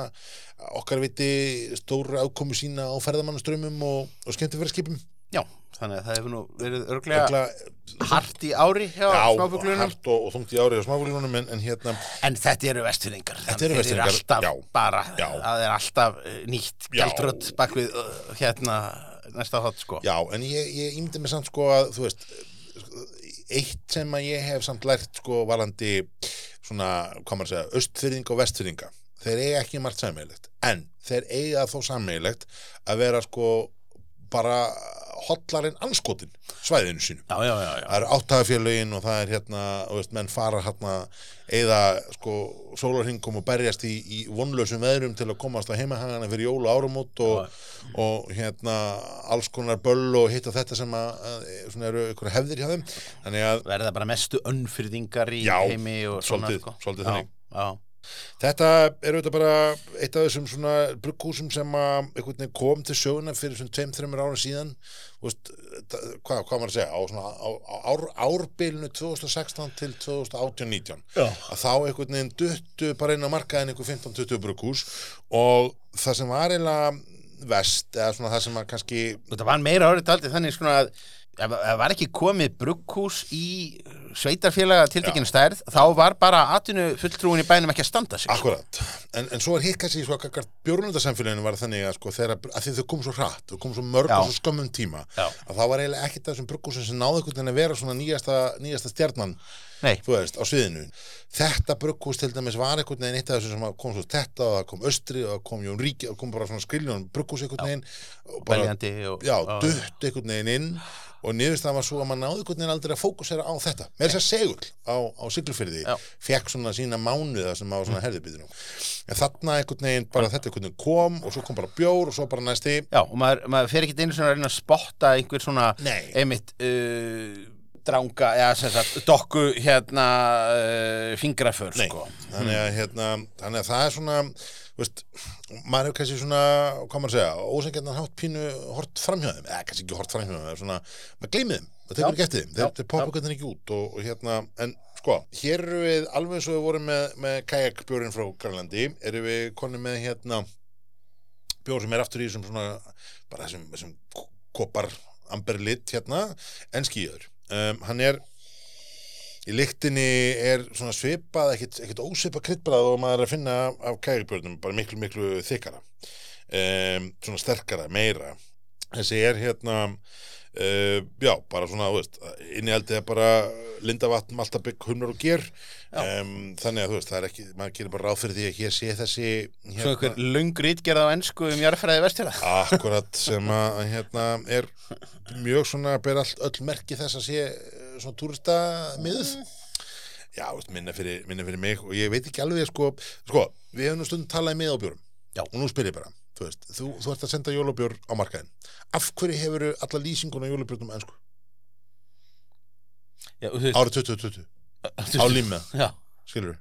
okkar viti stóra ákomu sína á ferðamannaströmmum og, og skemmtifæraskipum Já, þannig að það hefur nú verið örglega hart í ári hjá já, smáfuglunum. hart og, og þungt í árið á smáfuglunum en, en hérna, En þetta eru vestfyrringar. Þetta eru alltaf já. bara, Já. það er alltaf eh, nýtt Já. gæltrödd bak við uh, hérna næsta þátt, sko. já, en ég, ég ímyndi mig samt sko að, þú veist eitt sem að ég hef samt lært sko varandi svona, hvað maður að segja, östfyrðinga og vestfyrðinga þeir eiga ekki margt sammeilegt en þeir eiga þó sammeilegt að vera sko bara hotlarinn anskotin svæðinu sínu Já, já, já, já. það eru áttagafélögin og það er hérna veist, menn fara hérna eða sko sólarhingum og berjast í, í vonlausum veðrum til að komast á heimahangana fyrir jól og áramót og, og hérna alls konar böll og hitt og þetta sem að, að svona eru ykkur hefðir hjá þeim að Verða bara mestu önnfyrðingar í heimi og svona, svolítið- sko. svolítið þannig. Já, Þetta er auðvitað bara eitt af þessum svona brugghúsum sem kom til söguna fyrir svona tveim, þreimur ára síðan. Veist, hvað, hvað maður að segja? Á, svona, á, á ár, árbilinu 2016 til 2018-19 Já. að þá einhvern veginn duttu bara inn á markaðin einhver 15-20 brugghús og það sem var eiginlega vest eða svona það sem að kannski Þetta var meira árið daldið þannig svona að ef var ekki komið brugghús í sveitarfélaga tiltekinu stærð þá var bara atvinnu fulltrúin í bænum ekki að standa sig. Akkurat, en, en svo er hitt kannski sko að bjórnundarsamfélaginu var þannig að sko þegar að þau kom svo hratt, þau kom svo mörg Já. og svo skömmum tíma Já. að það var eiginlega ekkert af þessum bruggúsum sem náðu einhvern veginn að vera svona nýjasta, nýjasta stjarnan Nei, þú veist, á sviðinu þetta brugghús til dæmis var einhvern veginn eitt af þessum sem kom svo þetta og það kom Östri og það kom Jón Ríki og kom bara svona skriljón brugghús einhvern veginn og bara, og já, dutt einhvern veginn inn og niðurstaðan var svo að maður náði einhvern veginn aldrei að fókusera á þetta með þess að segull á, á Siglufyrði Já. fekk svona sína mánuða sem á svona mm. herðubíðinu en þarna einhvern veginn bara þetta einhvern veginn kom og svo kom bara bjór og svo bara næsti Já, og maður, maður fer ekki einu svona að reyna að spotta einhver svona Nei. einmitt uh, dranga, eða sem sagt dokku hérna uh, fingraför sko. þannig að hérna þannig að það er svona veist, maður hefur kannski svona, hvað maður að segja ósengjarnan hátt pínu hort framhjóðum eða kannski ekki hort framhjóðum, það er svona maður gleymið þeim, það tekur ekki eftir þeim. Þeir, þeir poppa hvernig ekki út og, og hérna, en sko, hér eru við alveg eins og við vorum með, með kajakbjórin frá Grænlandi, eru við konum með hérna bjór sem er aftur í þessum svona bara þessum, þessum kopar amber lit hérna, en skýður um, hann er í lyktinni er svona svipað ekkit ósvipað kryddbrað og maður er að finna af, kægjubjörnum bara miklu miklu þykara um, svona sterkara, meira. Þessi er hérna uh, já, bara svona, þú veist innihaldið er bara lindavatn, maltabygg, humnar og ger. Um, þannig að þú veist, það er ekki maður gerir bara ráð fyrir því að hér sé þessi Svo hérna, einhver löng rítgerð á ennsku um jarðfræði vestjara akkurat sem að hérna er mjög svona ber all, öll merki þess að sé svona túrista miðuð já, minna, fyrir, minna fyrir mig og ég veit ekki alveg sko, sko við hefum nú stundum talað með á Já. og nú spyr ég bara þú, veist, þú, þú ert að senda jólabjór á markaðin af hverju hefur alla lýsinguna á jólabjörnum ennsku árið 2020 á Já, skilur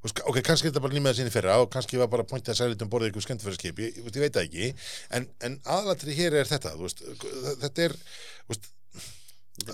ok, kannski er þetta bara límið sinni fyrra og kannski var bara pointið að segja litum borðið ykkur skemmtifæraskip ég, ég, veit það ekki. En, en aðalatri hér er þetta veist, þetta er veist,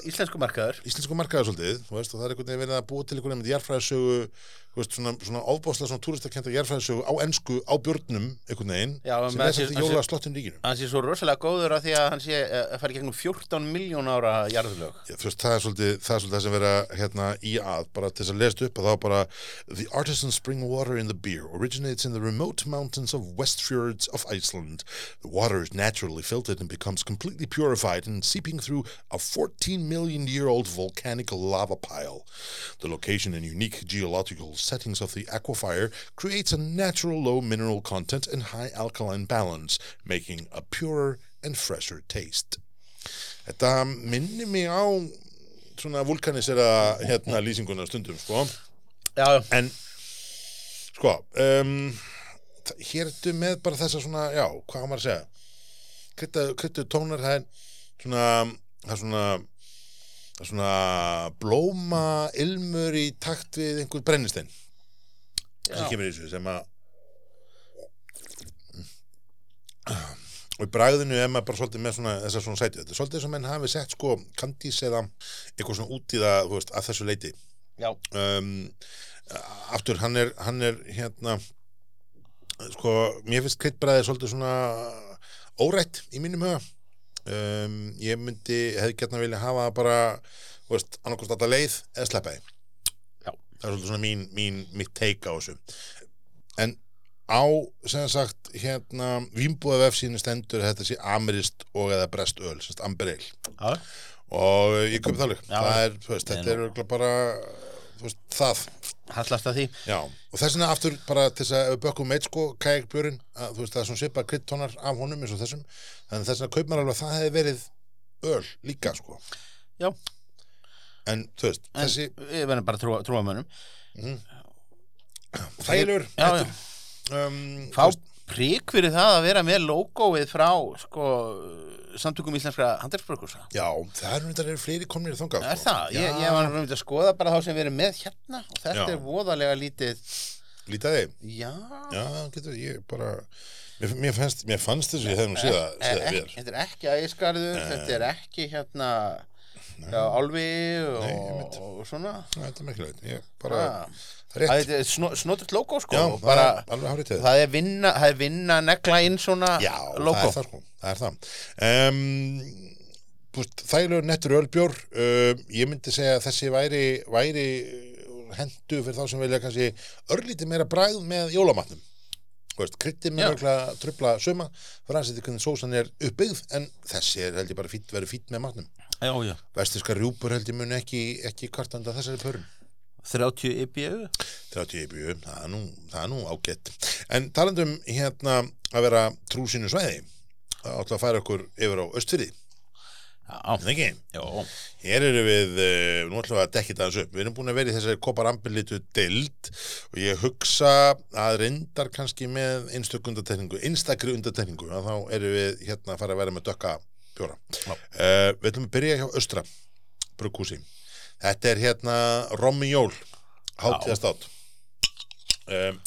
íslensku markaður. Íslensku markaður svolítið veist, og það er einhvern veginn verið að búa til einhvern veginn veist, svona, svona ofbáslega svona túristakenda jarfræðisögu á ensku á björnum einhvern veginn Já, sem er samt í jóla slottin ríkinu. Hann sé svo rosalega góður að því að hann sé uh, að fara í gegnum 14 miljón ára veist, það það, er svolítið það sem vera hérna í að bara til þess að lesa upp að þá bara The artisan spring water in the beer originates in the remote mountains of Westfjords of Iceland. The water is naturally filtered and becomes completely purified and seeping through a 14 million year old volcanic lava pile. The location and unique geological settings of the aquifer creates a natural low mineral content and high alkaline balance, making a purer and fresher taste. Þetta minnir mig á svona vulkanisera hérna lýsinguna stundum, sko. Já, já, En, sko, um, þa- hér ertu með bara þessa svona, já, hvað á maður að segja? Krytta, kryttu tónar, það er svona, það er svona, það er svona blóma ilmur í takt við einhvern brennistein. sem kemur í þessu, sem að og í bragðinu er maður bara svolítið með svona, þessar svona sæti þetta er svolítið sem menn hafi sett sko kandís eða eitthvað svona út í það, þú veist, að þessu leiti um, aftur, hann er, hann er hérna sko, mér finnst kryddbræðið svolítið svona órætt í mínum huga um, ég myndi, hefði gætna vilja hafa bara, þú veist, annarkost alltaf leið eða sleppa Já. það er svolítið svona mín, mín, mitt take á þessu. En á, sem sagt, hérna Vínbúða vefsínu stendur að þetta sé amirist og eða brest öl, sem sagt amber ale já, og ég köp Já. það er, þú veist, þetta er bara veist, það. Hallast að því. Já, og þess vegna aftur bara til þess að bökkum meitt sko kajakbjörn, að veist það er svona svipað kryddtónar af honum eins og þessum þannig að þess vegna kaup maður alveg að það hefði verið öl líka sko. Já, en þú veist, en þessi við verðum bara að trúa, trúa mönnum. Þælur Já, já, um, fá prík fyrir það að vera með logoið frá sko, samtökum íslenskra handelsbrökursa Já, það er eru fleiri komnir þangað Er sko. það? Ég, ég var náttúrulega að skoða bara þá sem við erum með hérna og þetta Já. er voðalega lítið Lítaði, Já, já, getur ég bara mér, mér, fannst, mér fannst þessu, ég hef nú það Ek- vel Þetta er ekki ægiskarður, þetta er ekki hérna Nei, og, og svona. Þetta er mikilvægt, ég bara Ah. það er Það rétt, er snó, snoturt logo sko. Já, og bara, það er alveg hárið til það er vinna það er vinna að negla inn svona Já, logo. það er það sko, það er það. Um, Þægilegur nettur ölbjór um, Ég myndi segja að þessi væri, væri hendu fyrir þá sem vilja kannski örlítið meira bræð með jólamatnum. Kryttið með Já. örgulega trubla suma fyrir að setja hvernig sósan er uppbyggð en þessi er held ég bara fýtt, verið fýtt með matnum Vestirska rjúpur held ég mun ekki, ekki kvartanda þessari pörun. 30 IBU 30 IBU, það er nú, nú ágætt. En talandum hérna að vera trú sínu svæði það átti að færa okkur yfir á Östfyrði hér eru við uh, nú ætlum við að dekki það upp. Við erum búin að vera í þessari koparambilitu deild og ég hugsa að reyndar kannski með einstök undartekningu einstakri undartekningu að þá erum við hérna að fara að vera með dökka bjóra. Uh, við ætlum að byrja hjá Östra brugghúsi. Þetta er hérna Rommi Jól hátíðastátt um,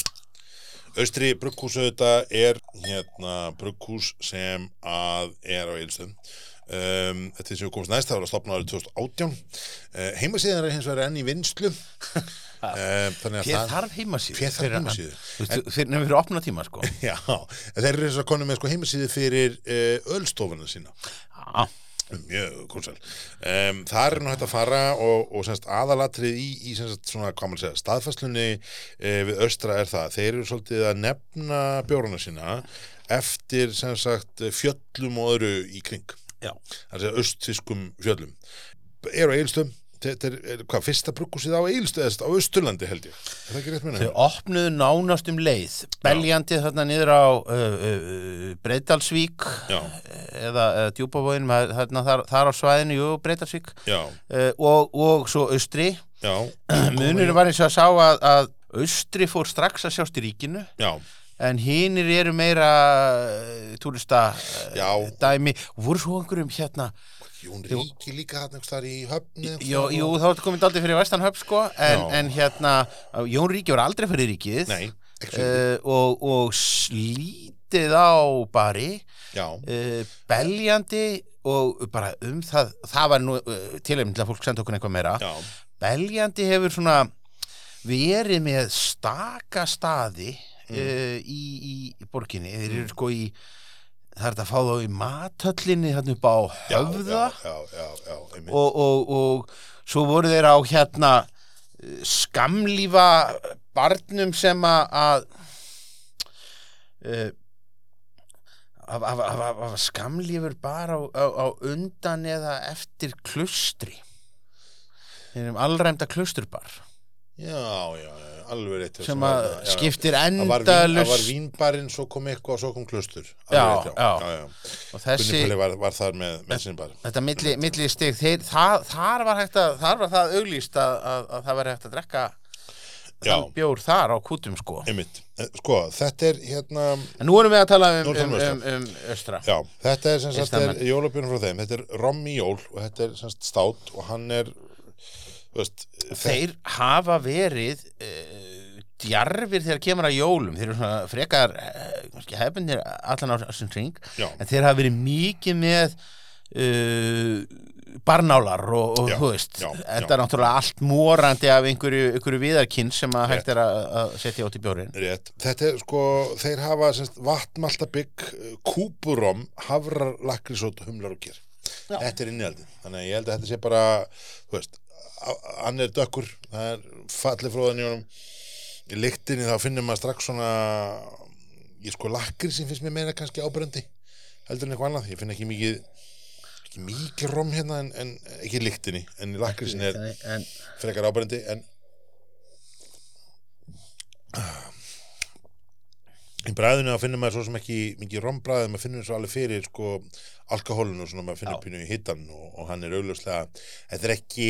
Austri brugghús auðvitað er hérna brugghús sem að er á Eilstöðum um, þetta er sem við komast næst það var að stopna árið 2018 uh, heimasíðan er hins vegar enn í vinslu þannig Pér það þarf heimasíðu? Pér þarf heimasíðu. Veist, Fyrir opna tíma sko. Já, þeir eru eins og konum með sko heimasíði fyrir uh, ölstofuna sína. Já, mjög konsel um, það er nú hægt að fara og, og semst, aðalatrið í, í semst, svona, segja, staðfæslunni e, við östra er það, þeir eru svolítið að nefna bjórana sína eftir sagt fjöllum og öðru í kring. Er að östfiskum fjöllum. Eru á Eilstöðum þetta er, hvað, fyrsta bruggúsið á Eilstöð eða á Östurlandi held ég, er það ekki rétt Þau minna? opnuðu nánast um leið. Beljandi þarna niður á uh, uh, Breitalsvík Já, eða uh, Djúpavóin þarna þar, þar á svæðinu, jú, Breitalsvík uh, og, og svo austri. Já, munurinn var eins og að sá að, að austri fór strax að sjást í ríkinu. Já, en hinnir eru meira uh, túrista uh, dæmi. Og voru svo einhverjum hérna Jón Ríki líka hann þar í höfni jú, jú þá komin aldrei fyrir Vestanhöf sko en, en hérna Jón Ríki var aldrei fyrir ríkið Nei, uh, og, og slítið á bari uh, beljandi og bara um það það var nú uh, tilefni til að fólk senda okkur eitthvað meira. Já, beljandi hefur svona verið með staka staði Mm. í, í, í borginni. Þeir eru sko í það er þetta að fá þá í mathöllinni hérna upp á höfða. já, já, og, og, og svo voru þeir á hérna uh, skamlífa barnum sem að að uh, af, af, af, af, af skamlífur bara á, á, á undan eða eftir klustri. Þeir eru allræmda klusturbar Já, já, já, alveg rétt sem að skiptir vín, það var vínbarinn, svo kom eitthvað og svo kom klustur Já, já. og þessi var, var þar með, með sinni bar þetta milli, milli stig þeir, það, þar var hægt að þar var það auglýst að, að, að það var hægt að drekka bjór þar á kútum sko. Einmitt. Eh, Sko, þetta er hérna en nú erum við að tala um, um, um, um östra Já, þetta er sem sagt er jólabjörnum frá þeim. Þetta er rommi jól og þetta er sem sagt stát og hann er veist, þeir hafa verið uh, djarfir þegar kemur að jólum. Þeir eru svona frekar uh, hefnir allan á þessum ring Já, en þeir hafa verið mikið með uh, barnálar og, og Já, þú veist, já, þetta já. er náttúrulega allt morandi af einhverju, einhverju viðarkinn sem að hægt er að, setja át í bjórin rétt. Þetta er sko, þeir hafa vatnmaltabygg, kúpurom havrar, lakrisót, humlar og kér. Þetta er innihaldi Þannig að ég held að þetta sé bara þú veist, hann er dökkur það er fallið fróðan í honum í lyktinni þá finnum maður strax svona ég sko lakri sem finnst mér meira kannski ábrendi heldur en eitthvað annað, ég finn ekki mikið ekki mikið rom hérna en, en ekki lyktinni, en lakri sem er frekar ábrendi en í bræðinu þá finnum maður svo sem ekki mikið rombræði, maður finnur svo alveg fyrir sko alkohólinu og svona maður finnur Já. pínu í hittan og, og hann er augljóslega þetta er ekki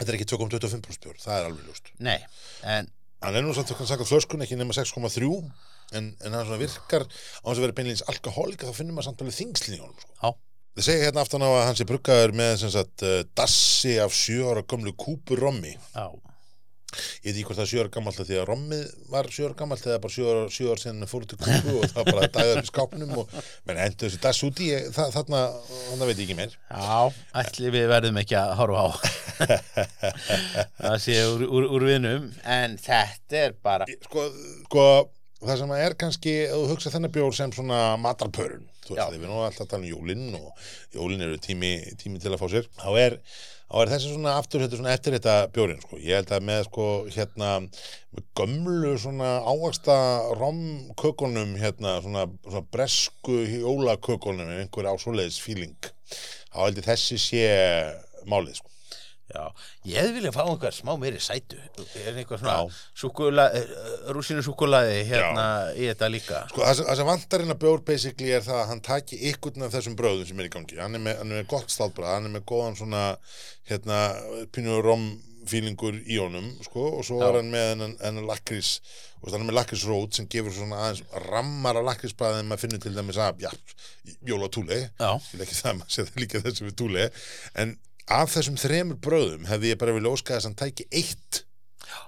þetta er ekki 2,25% bjór, það er alveg ljóst nei, en hann er nú samt okkur sagt flöskun ekki nema 6,3 en, en hann svona virkar á þess að vera beinleins alkohólika þá finnum maður samt alveg þingslinn í honum sko. Já. Það segja hérna aftan á að hann sé bruggaður með sem sagt, uh, dassi af sjö ára gömlu kúpur rommi já, ég veit ekki hvort það er sjö ára gammalt því að rommið var sjö ára gammalt eða bara sjö ára sinni fóru til kúpu og það bara dæðar í skápnum og menn hendur þessu dass út í það, þarna, þarna veit ég ekki meir. Já, ætli við verðum ekki að horfa á. Það sé úr, úr, úr vinum en þetta er bara sko, sko það sem er kannski, þú hugsa þennan bjór sem svona matarpörun þú veist, við erum alltaf að tala um jólinn og jólinn eru tími, tími til að fá sér þá er, þá er þessi svona aftur þetta svona eftir þetta bjórin, sko. Ég held að með sko hérna gömlu svona ávaksta romkökunum hérna svona, svona bresku jólakökunum ef einhver á svoleiðis fíling þá held ég þessi sé málið, sko Já, ég viljað fá einhver smá meiri sætu. Er einhver svona Já. súkula, rúsinu súkulaði hérna í þetta líka? Sko, það sem- sem vantar inn að bjór basically er það að hann taki ykkurn af þessum bröðum sem er í gangi. Hann er með, hann er með gott stálbrað, hann er með góðan svona hérna, pínu rom fílingur í honum sko, og svo Já. er hann með hennan lakrís og hann er með lakrísrót sem gefur svona aðeins rammar af lakrísbræði en maður finnur til dæmis að, já, jólatúli Já, skil ekki það, maður sé það líka þessu við túli en af þessum þremur bröðum hefði ég bara vilja óska þess að hann tæki eitt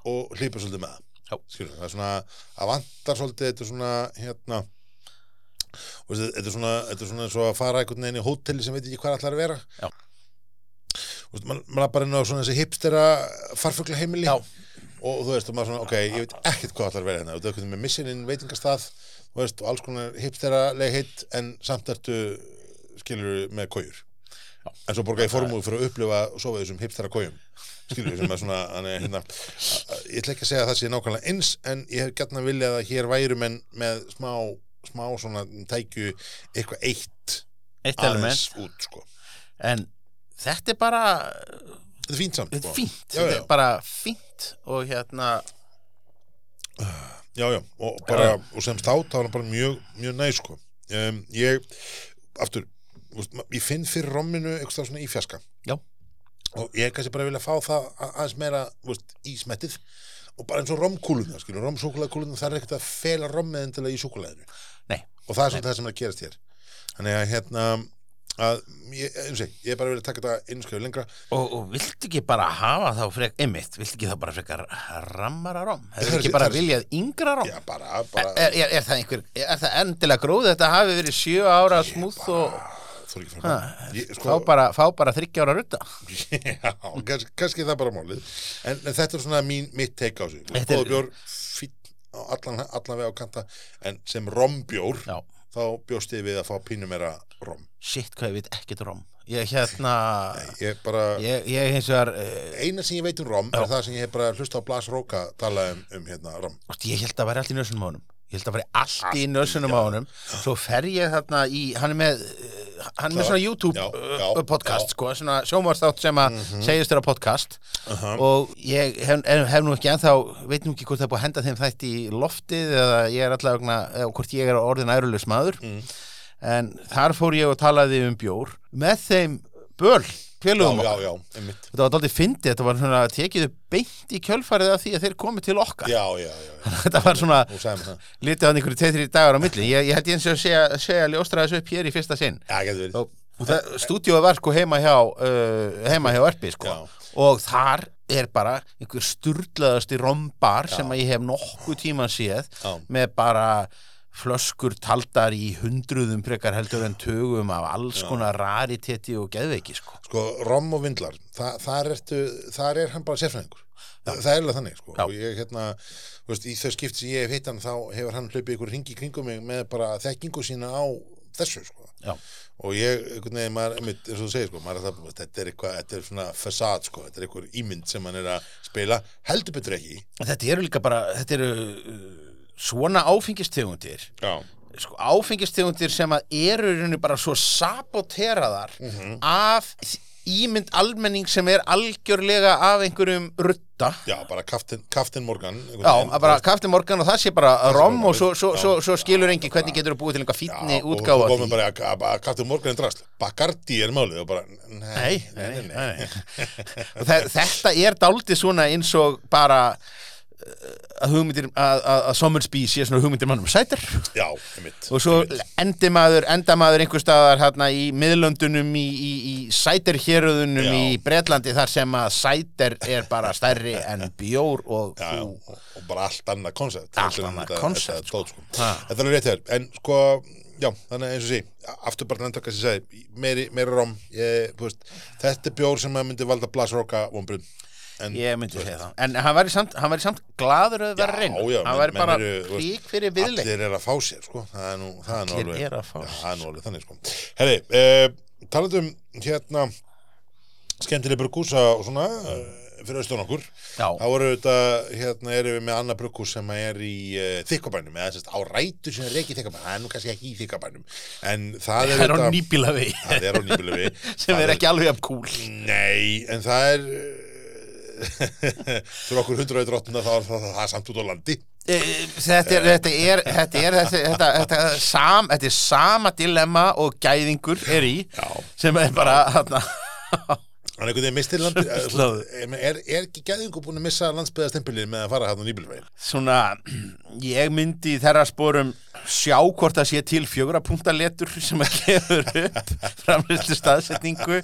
og hlýpa svolítið með. Skilur, það er svona, að vantar svolítið þetta er svona, hérna þetta er svona, eins og að fara einhvern veginn í hóteli sem veit ekki hvað allar að vera. Já. Veist, maður maður bara inn á svona þessi hipstera farfugla heimili Já. og þú veist, og maður svona, ok, ég veit ekkert hvað allar að vera hérna, og það er veginn með missininn veitingastað og alls konar hipstera heitt en samt ertu skilur með kójur en svo borga ég formúi fyrir að upplifa og sofa þessum hipstera kójum skilur sem er svona þannig, hérna, ég ætla ekki að segja að það sé nákvæmlega eins en ég hef gætna viljað að hér væru menn með smá, smá svona tækju eitthvað eitt eitt element aðeins út sko. En þetta er bara þetta er fínt samt þetta er sko. fínt, já, þetta já, er bara fínt og hérna já, já, og bara og sem stát þá er hann bara mjög, mjög næ sko. um, ég, aftur veist, ég finn fyrir romminu eitthvað svona í fjaska Já. og ég kannski bara vilja fá það aðeins meira veist, í smettið og bara eins og romkúluna, romsúkulæðkúluna það er ekkert að fela rommið endilega í súkulæðinu og það er svona það sem er að gerast hér. Þannig að hérna að, ég, eins og ég, er bara vilja taka þetta einu skrifu lengra. Og, og viltu ekki bara hafa þá frek, einmitt, viltu ekki þá bara frekar rammara rom? Hefur ekki bara viljað yngra rom? já, bara, bara. Er, er, er, það einhver, er það endilega gróð þetta hafi verið sjö ára smúð og þú er ekki frá ég, sko, bara, fá bara þryggja ára rutta já, kannski, kannski það bara málið. En, en þetta er svona mín, mitt teik á sig Þetta góða bjór, fín á allan, allan vega á kanta en sem rombjór Já, þá bjóst ég við að fá pínu meira rom. Shit hvað ég veit ekkert um rom. Ég hérna ég bara, Ég, ég vegar uh, eina sem ég veit um rom er það sem ég hef bara hlust á Blas Róka talað um, um hérna rom. Ég held að væri allt í nössunum á honum Ég held að væri allt í nössunum á honum. Svo fer ég þarna í Hann er með, uh, hann er með svona YouTube já, uh, já, podcast já. Sko, Svona sjómarstátt sem að segist þér á podcast. Og ég hef, hef, hef nú ekki ennþá Veit nú ekki hvort það er búið að henda þeim þætti í loftið Eða ég er allavega Eða hvort ég er orðin ærulegs maður. Mm. En þar fór ég og talaði um bjór Með þeim böl já, okkar Þetta var daldið fyndið, þetta var svona tekið beint í kjölfarið af því að þeir komið til okkar. já, já, já. Þetta var svona litið hann einhverju tveitri dagar á milli. Ég, ég held eins og að segja, segja ljóstra þessu upp hér í fyrsta sinn. Stúdíóið var sko heima hjá, uh, heima hjá Erpi sko. Og þar er bara einhver sturlaðasti rombar sem að ég hef nokkuð tíma séð með bara flöskur taldar í hundruðum frekar heldur en tögum af alls konar rariteti og geðveiki sko. Sko, rom og vindlar, það, þar, ertu, þar er hann bara sérfræðingur. Það, það er alveg þannig, sko. Og ég, hérna, veist, í þau skipt sem ég hef hitt hann, þá hefur hann hlaupið ykkur ringi kringum mig með bara þekkingu sína á þessu, sko. Já. Og ég, veginn, maður, einmitt, eins og þú segir, sko, maður er það, þetta er eitthvað, þetta er svona fasad, sko, þetta er eitthvað ímynd sem hann er að spila, heldur betur ekki. Þetta eru líka bara, þetta eru svona áfengistegundir sko, áfengistegundir sem að eru í rauninni bara svo saboteraðar Mhm. af ímynd almenning sem er algjörlega af einhverjum rutta Já, bara kaftin, kaftin Morgan. Já, bara kafti morgan og það sé bara rom og svo, svo, svo, svo skilur engi hvernig getur þú búið til einhver fínni Já, útgáfa og þú því. bara að, kaftin Morgan er drasl. Bacardi er málið og bara, Nei, nei, nei, Þetta er dálítið svona eins og bara að hugmyndir að, að, að Sommersby sé svona hugmyndir mannum sætir Já, einmitt. og svo endi maður, enda maður einhver staðar hérna í miðlöndunum í, í, í sæterhéröðunum Já. í Bretlandi þar sem að sæter er bara stærri en bjór og Já, og, og bara allt annað koncept Allt annað koncept, sko. Ha. Þetta er alveg rétt hér En sko, já, þannig eins og sí Aftur bara nefnda hvað sem ég segi Meiri, meiri rom ég, veist, Þetta er bjór sem að myndi valda blasroka vombrun en, ég myndi segja það. En hann væri samt, samt gladur að vera reyn hann væri bara eru, þú veist, rík fyrir viðleik Allir er að fá sér, sko. Það er nú, það er alveg eru að fá já. Það er nú alveg þannig, sko. Herri, eh, talandi um hérna skemmtileg brugghúsa og svona eh, fyrir austan okkur. Já. þá eru þetta, hérna erum við með annað brugghús sem er í uh, þykkabænum eða sérst á rætur sem er ekki í þykkabænum. Það er nú kannski ekki í þykkabænum en það er er við það er á nýbílu sem er ekki alveg af kúl. Nei, en það er fyrir okkur hundra auðvitað þá er það, er samt út á landi þetta er þetta er þetta er þetta, þetta, þetta, sam, þetta er sama dilemma og gæðingur er í Já. sem er bara Hann einhvern veginn mistir landi Slóðu. er, er, er ekki gæðingu búin að missa landsbyðastempilið með að fara hann á nýbílvegin? svona ég myndi í þeirra sporum sjá hvort það sé til fjögra punktaletur sem að gefur upp framlýslu staðsetningu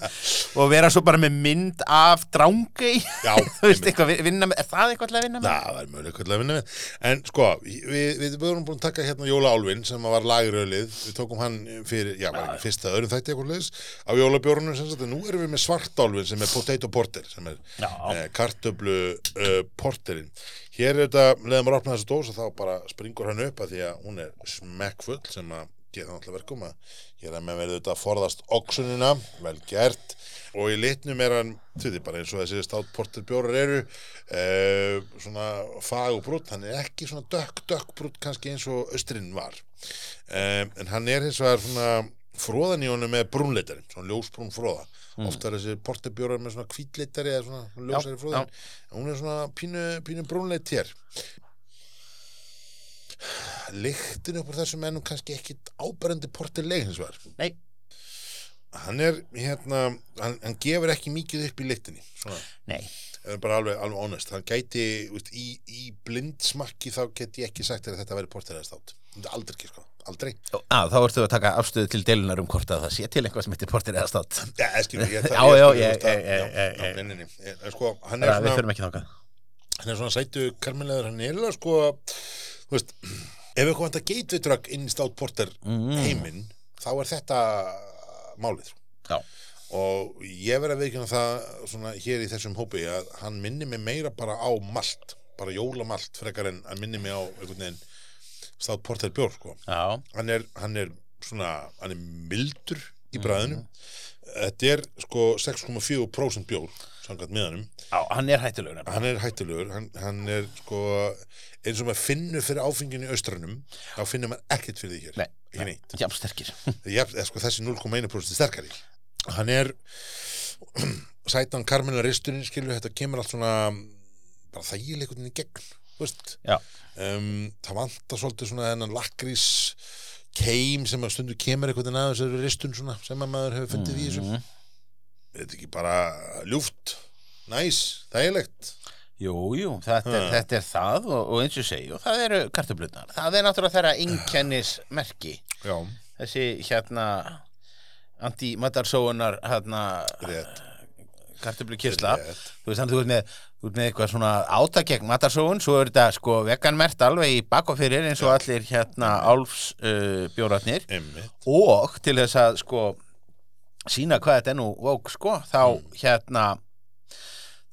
og vera svo bara með mynd af drángei eitthvað vinna með, er það eitthvað að vinna með? Já, það er mögulega hvernig að vinna við En sko, við, við vorum búin að taka hérna Jóla Álfin sem var lagiröðlið Við tókum hann fyrir, já, var ekki fyrsta öðrum þætti eitthvað liðs á Jólabjórnum sem sagt. Nú erum við með Svartálfin sem er Potato Porter sem er eh, kartöflu uh, porterinn Hér er þetta, leðum að opna þessu dós og þá bara springur hann upp að því að hún er smekkfull sem að gera náttúrulega verkum að hér er með verið þetta að forðast oxunina, vel gert. Og í litnum er hann, þú veit bara eins og þessi státt porterbjórar eru uh, svona fagbrútt hann er ekki svona dökk, dökk brútt kannski eins og austrinn var. Um, en hann er hins vegar svona fróðan í honum með brúnleitari, svona ljósbrún fróða ofta er þessi porterbjórar með svona hvítleitari eða svona ljósari Já, fróðan hún er svona pínu, pínu brúnleit hér lyktin upp úr þessum ennum kannski ekkit áberandi portileg hins vegar. Nei, hann er hérna, hann, hann gefur ekki mikið upp í lyktinni svona, Nei, er bara alveg, alveg honest hann gæti, veist, í, í blindsmakki þá get ég ekki sagt að þetta væri porteræðast átt aldrei ekki, sko, aldrei. Að, þá ertu að taka afstöðu til deilunar um hvort að það sé til eitthvað sem heitir portir eða státt Já, skilur, ég, Já, já, að- já, já, nei, en sko, hann er Við svona förum ekki þangað. hann er svona sætu karminleður, hann er sko, þú veist ef eitthvað vantar gateway drug inn í stát porter Mm. heiminn, þá er þetta málið. Já, og ég verð að veikina það svona hér í þessum hópi að hann minni mig meira bara á malt bara jólamalt frekar en hann minni mig á einhvern veginn stát porter bjór sko. hann er, hann er svona, hann er mildur í bræðinu. Þetta er sko 6,4% bjór samkvæmt miðanum. Já, hann er nefnilega. hann er hættulegur, hann, hann er sko eins og maður finnur fyrir áfenginu í austrannum, þá finnur maður ekkert fyrir því hér, Nei, ekki neitt. Jafn sterkir. Jafn, sko, þessi 0,1% sterkari. Hann er sætan karmina risturinn skilur þetta kemur allt svona bara þægileikurinn í gegn um, það vantar svolítið svona þennan lakrís keim sem að stundu kemur einhvern veginn að þessari ristun svona sem að maður hefur fundið í þessu. Mhm. þetta ekki bara ljúft næs, þægilegt? Jú, jú, þetta er, Ha. þetta er það og, og eins og og það eru kartöflutnar það er náttúrulega þeirra einkennismerki. Já, þessi hérna anti-matarsóunar hérna rétt kartöflukísla Rétt. þú veist þannig þú ert með, þú ert með eitthvað svona átak gegn matarsóun, svo er þetta sko veganmert alveg í bak og fyrir eins og allir hérna álfs uh, og til þess að sko sína hvað þetta er nú vók sko þá Mm. hérna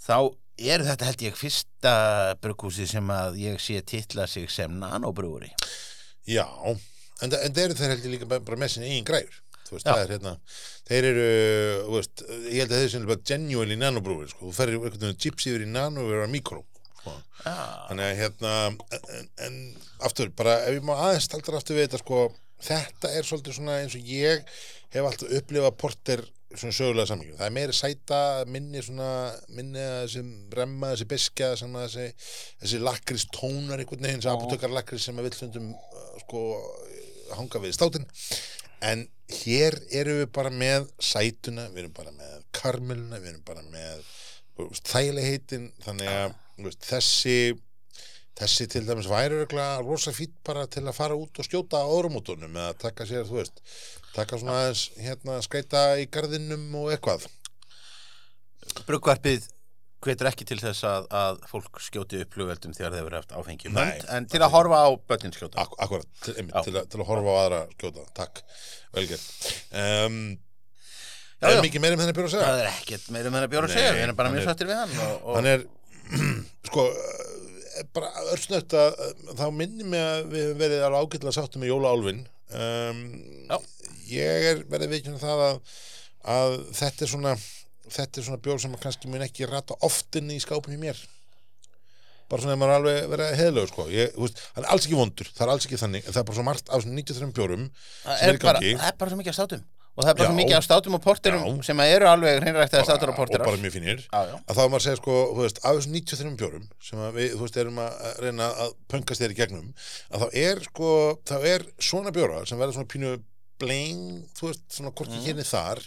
þá er þetta held ég fyrsta brugghúsi sem að ég sé titla sig sem nanobrúri Já, en, en það eru þeir heldur líka bara með sinni eigin græður þú veist, það er hérna þeir eru, veist, ég held að þeir sem bara genuinely nanobrúir, sko, þú ferir einhvern veginn chips yfir í nano og yfir á mikró sko. þannig að hérna en, en aftur, bara ef ég má aðeins staldra aftur við þetta, sko, þetta er svolítið svona eins og ég hef alltaf upplifað porter svona sögulega samhengjum, það er meiri sæta minni svona, minni að þessi remma, þessi beskja, þessi þessi lakris tónar einhvern veginn, þessi apotökar lakris sem að vill stundum uh, sko, hanga við státin en hér erum við bara með sætuna, við erum bara með karmeluna, við erum bara með þægilegheitin, þannig að veist, þessi þessi til dæmis væri örugglega rosa fýtt bara til að fara út og skjóta á orumótunum eða taka sér, þú veist taka svona aðeins, hérna, skreita í garðinum og eitthvað. Bruggvarpið hvetur ekki til þess að, að fólk skjóti upp flugveldum þegar þeir í Nei, hönd, en til að horfa á börnin skjóta. Ak akkurat, til, til, að, til að horfa á aðra skjóta, takk. Velgerð um, Já, er já. mikið meira um þenni byrja að segja? Það er ekkert meira með að bjóra að segja. Við erum bara mjög sattir við hann og, og hann er sko eh, bara örsnött að eh, þá minni mig að við höfum verið alveg ágætlega sáttum með Jóla Álfin um, ég er verið veikinn það að, að þetta er svona þetta er svona bjór sem að kannski mun ekki rata oftin í skápum í mér bara svona ef maður alveg verið heðlegur sko. hann er alls ekki vondur, það er alls ekki þannig það er bara svo margt af þessum 93 bjórum það er, bara, það er bara svo mikið af státum og það er bara Já. svo mikið af státum og porterum Já. sem eru alveg hreinræktaði státur og og porterar bara mjög fínir já, að þá er maður að segja sko, veist, af þessum 93 bjórum sem að við, veist, erum að reyna að pöngast þér í gegnum, að þá er sko, þá er svona bjóra sem verða svona pínu bling, þú veist, svona hvorki mm. hérna þar,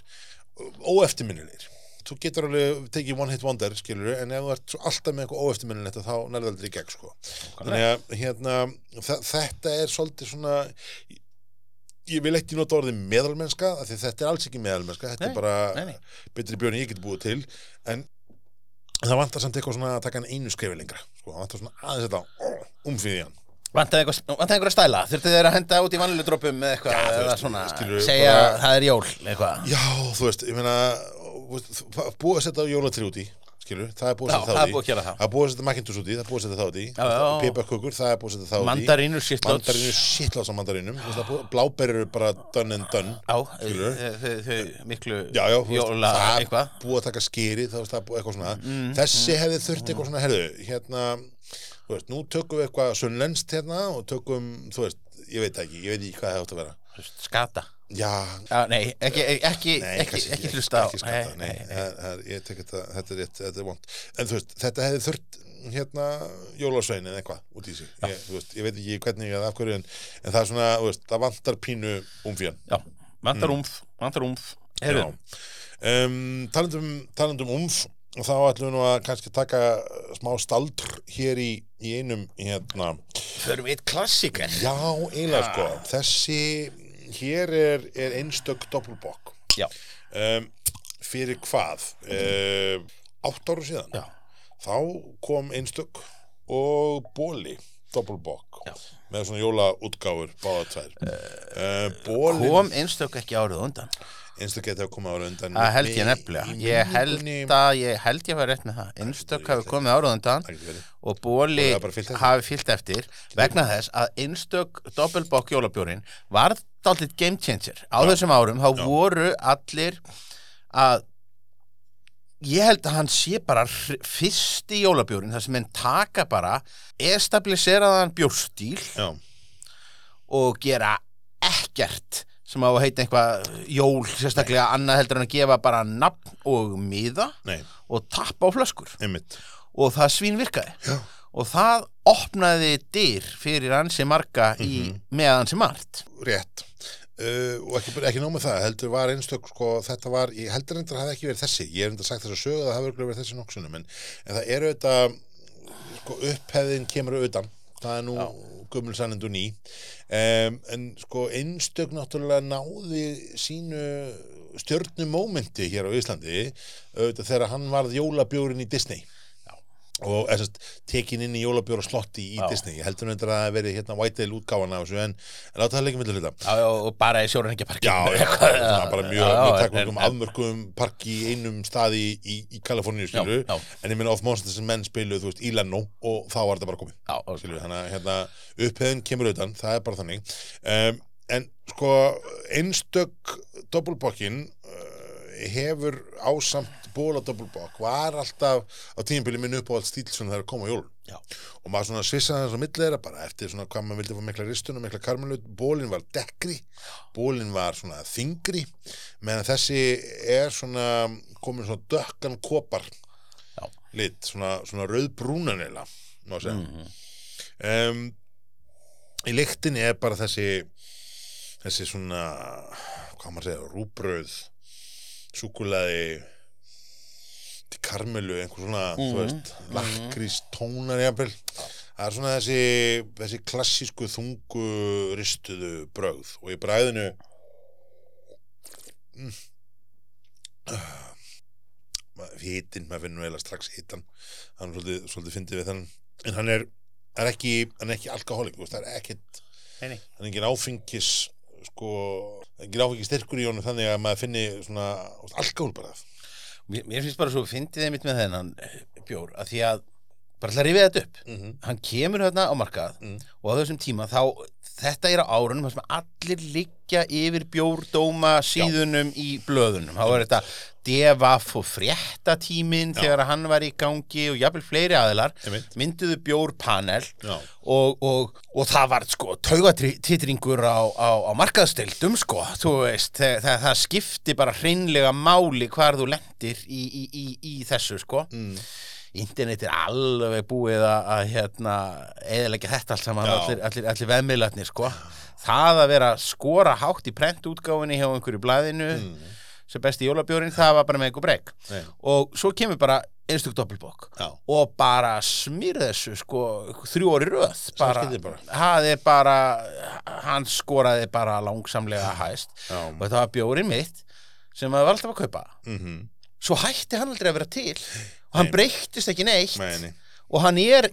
óeftirminnilegir. Þú getur alveg tekið one hit wonder, skilur en ef þú ert alltaf með eitthvað óeftirminnilegt þá nærðu aldrei í gegn, sko. Þannig að, hérna, þetta er svolítið svona, ég vil ekki nota orðið meðalmennska, þetta er alls ekki meðalmennska, þetta Nei, er bara nei, nei. betri björn ég get búið til en það vantar samt eitthvað svona að taka hann einu skrefi lengra sko, það vantar svona aðeins þetta umfýði hann Vantaði einhverja stæla? Þurftu þeir að henda út í vanlilu drópum með eitthvað eða svona, segja bara- það er jól eitthvað? já, þú veist, ég meina búið að setja jólatri út í skilur, það er búið að setja það það. Er búið að setja Macintosh út í, það er búið að setja já. piparkökur, það er búið að setja í. Mandarínur, shitlots á mandarínum það er bara done and done Já, þau- miklu jóla það er eitthvað. búið að taka skýri það er búið eitthvað svona. Mm, þessi hefði þurft eitthvað svona, herðu hérna, veist, nú tökum við eitthvað sunnlenskt hérna og tökum, þú veist ég veit ekki, ég veit ekki hvað það átt að vera. Skata já, Já, nei, ekki, ekki, nei, ekki, ekki hlusta á ekki skatta, nei, það- ég tek þetta, þetta er rétt, þetta er vond en þú veist, þetta hefði þurft hérna, jólasvein eða eitthvað út í sig. Ég, veist, ég veit ekki hvernig eða af hverju en, en það er svona, veist, það vantar pínu umfjön Já, vantar umf, vantar umf um, talandum, talandum umf þá ætlum við nú að kannski taka smá staldr hér í, í einum hérna, förum við eitt klassiker já, eiginlega sko. Þessi, hér er, er einstök doppelbokk. Um, fyrir hvað? Um, átt ára síðan. Já, þá kom einstök og bóli doppelbokk. Með svona jólaútgáfur báða tvær. Uh, bólin kom einstök ekki árið undan? Einstök að koma ára undan. Það held ég nefnilega. Ég held að, ég held ég var rétt með það. Einstök hafi komið árið undan og bóli hafi fyllt eftir. vegna þess að einstök doppelbokk jólabjórin var dálítið game changer. Á þessum árum, þá Já. voru allir að ég held að hann sé bara hr- fyrsti jólabjórin þar sem menn taka bara estabiliseraðan bjórstíl Já, og gera ekkert sem á að heita eitthvað jól sérstaklega annað heldur en að gefa bara nafn og miða nei, og tappa á flöskur. Einmitt. Og það svín virkaði. Já. Og það opnaði dyr fyrir ansi marga í, Mhm. með ansi margt. Rétt. Uh, og ekki, ekki nóg með það, heldur var einstök sko, þetta var, ég heldur endur að það hafi ekki verið þessi. Ég hef endur sagt þess að sögu að það örugglega verið þessi nokksunum en, en það eru þetta sko, upphefðin kemur auðan það er nú gummul sannendu ný um, en sko einstök náttúrulega náði sínu stjörnumómenti hér á Íslandi auðvitað þegar hann varð jólabjórin í Disney og er sérst tekin inn í jólabjóra slotti í Já. Disney, ég heldur nefndir að það veri hérna Whitetail útgáfan af þessu en, láta það leikja millir hluta og bara í sjóran ekki Já, já, það er bara mjög, mjög takmörgum en- afmörgum park í einum staði í, í, Kaliforníu já. en ég minna of monsters sem menn spiluð, þú veist, í Leno og þá var þetta bara komið já, skilur, þannig að hérna, upphefðin kemur utan, það er bara þannig. Um, en sko einstök doppelbokkin uh, hefur ásamt bóla doppelbokk var alltaf á tímabili minn upp á allt stíl sem það er að koma á jólun Já. og maður svona svissaði þess að milli þeirra bara eftir svona hvað maður vildi fá mikla ristun og mikla karmelu bólin var dekkri bólin var svona þingri meðan þessi er svona komin svona dökkan kopar Já. lit, svona, svona rauðbrúnan eða, má segja Mhm. um, í lyktinni er bara þessi þessi svona hvað maður segja, rúbröð súkulaði til karmelu, einhver svona þú Mhm, veist, lakrís tónar jafnvel, það er svona þessi þessi klassísku þungu ristuðu brögð og í bræðinu mm, hitin, maður finnur eiginlega strax hitan hann er svolítið, svolítið fyndið við þann en hann er, er ekki hann er ekki alkohólik, það er ekkit nei. hann er engin áfengis sko, engin áfengis styrkur í honum þannig að maður finni svona alkohól bara Mér, mér finnst bara svo fyndið einmitt með þennan eh, bjór að því að bara að rifja þetta upp mm -hmm. hann kemur hérna á markað Mm. og á þessum tíma þá þetta er á árunum þar sem allir liggja yfir bjórdóma síðunum í blöðunum. Þá er þetta devaf og fréttatímin Já. þegar hann var í gangi og jafnvel fleiri aðilar mynduðu bjórpanel Já, og, og, og það var sko taugatitringur á, á, á markaðstildum sko, veist. Það, það, það skipti bara hreinlega máli hvar þú lendir í, í, í, í þessu sko. Mm. Internet er alveg búið að, að hérna, eðalega þetta allt saman allir, allir, allir veðmiðlarnir sko. Það að vera skora hátt í prentútgáfinni hjá einhverju blæðinu Mm. sem besti jólabjórin, það var bara með einhver Nei. og svo kemur bara einstök doppelbók og bara smýr þessu sko þrjú orði röð. Bara, bara. hann skoraði bara langsamlega hæst. Já. og þetta var bjórin mitt sem maður var alltaf að kaupa. Mm svo hætti hann aldrei að vera til og hann Nei. breyttist ekki neitt Nei, nei. og hann er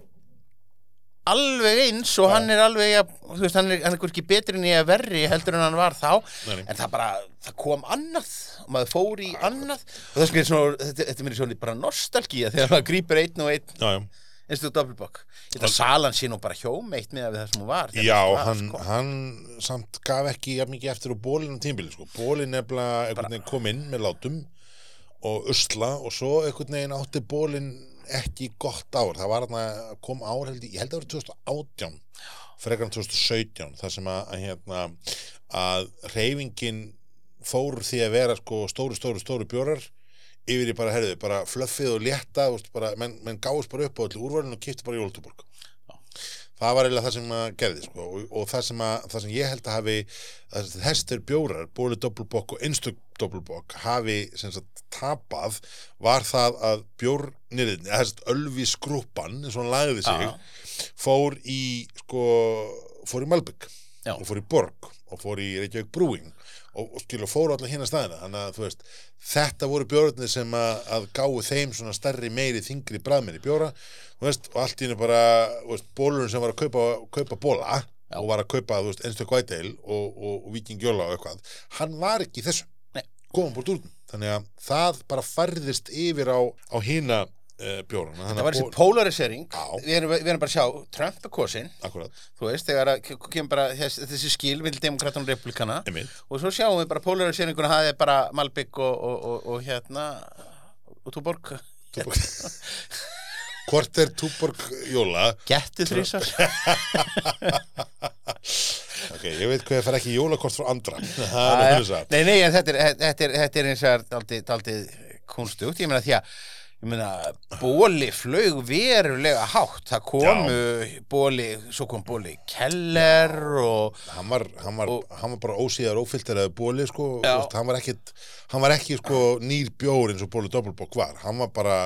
alveg eins og hann er alveg veist, hann er, er ekki betri en ég að verri heldur en hann var þá Nei, en það bara, það kom annað og maður fór í annað og það er svona, þetta, þetta er mér svona bara nostalgía þegar maður grípur einn og einn Já, já. einstu doppelbokk þetta salan sé nú bara hjómeitt með það sem hún var Já, var, hann, sko. hann samt gaf ekki mikið eftir á bólinu tímbili sko. bólin nefnilega einhvern veginn kom inn með látum og usla og svo einhvern veginn átti bólin ekki gott ár, það var að kom ár held ég, ég held að það var 2018 frekar en 2017 þar sem að, að hérna að reyfingin fór því að vera sko stóru, stóru, stóru bjórar yfir í bara, herðu, bara fluffið og létta, veist, bara, menn, menn gáðist bara upp á allir úrvalinu og kipti bara jóltuborg það var eiginlega það sem að gerði sko. og, og það, sem að, það sem ég held að hafi þessir bjórar, bóli doppelbokk og einstök doppelbokk hafi sagt tapað var það að bjórnirinn, eða þess að ölvi skrúpan eins og hann lagði sig Já. fór í sko, fór í Malbygg og fór í Borg og fór í Reykjavík Brewing og, og skilur fóru allar hérna staðina. Þannig að þú veist, þetta voru bjórnir sem að, að gáu þeim svona stærri meiri þingri bræðmenni bjóra veist, og allt í henni bara bólurinn sem var að kaupa, kaupa bóla Já. og var að kaupa, einstök væteil og, og, og vikingjóla og eitthvað hann var ekki þessu. Komum búrt út þannig að það bara færðist yfir á, á hina uh, bjórana. Það var þessi polarisering. Við erum, við erum bara að sjá Trump er kosin þú veist, þegar kemur bara þessi, þessi skil vil demokratun og republikana og svo sjáum við bara polariseringuna það er bara Malbygg og, og, og, og hérna og Túborg. Hvort er Túborg Jóla? Gettu þrísar Ok, ég veit hvað ég fær ekki jólakort frá andra. Það þess að Nei, nei, en þetta er, þetta er, þetta er eins og daldið kunstugt, ég meina því að ég meina, bóli flög verulega hátt, það komu bóli, svo kom bóli Keller og Hann var, hann var, hann var bara ósíðar ófilteraði bóli sko, Já. veist, hann var ekkit hann var ekki sko nýr bjór eins og bóli doppelbók var, hann var bara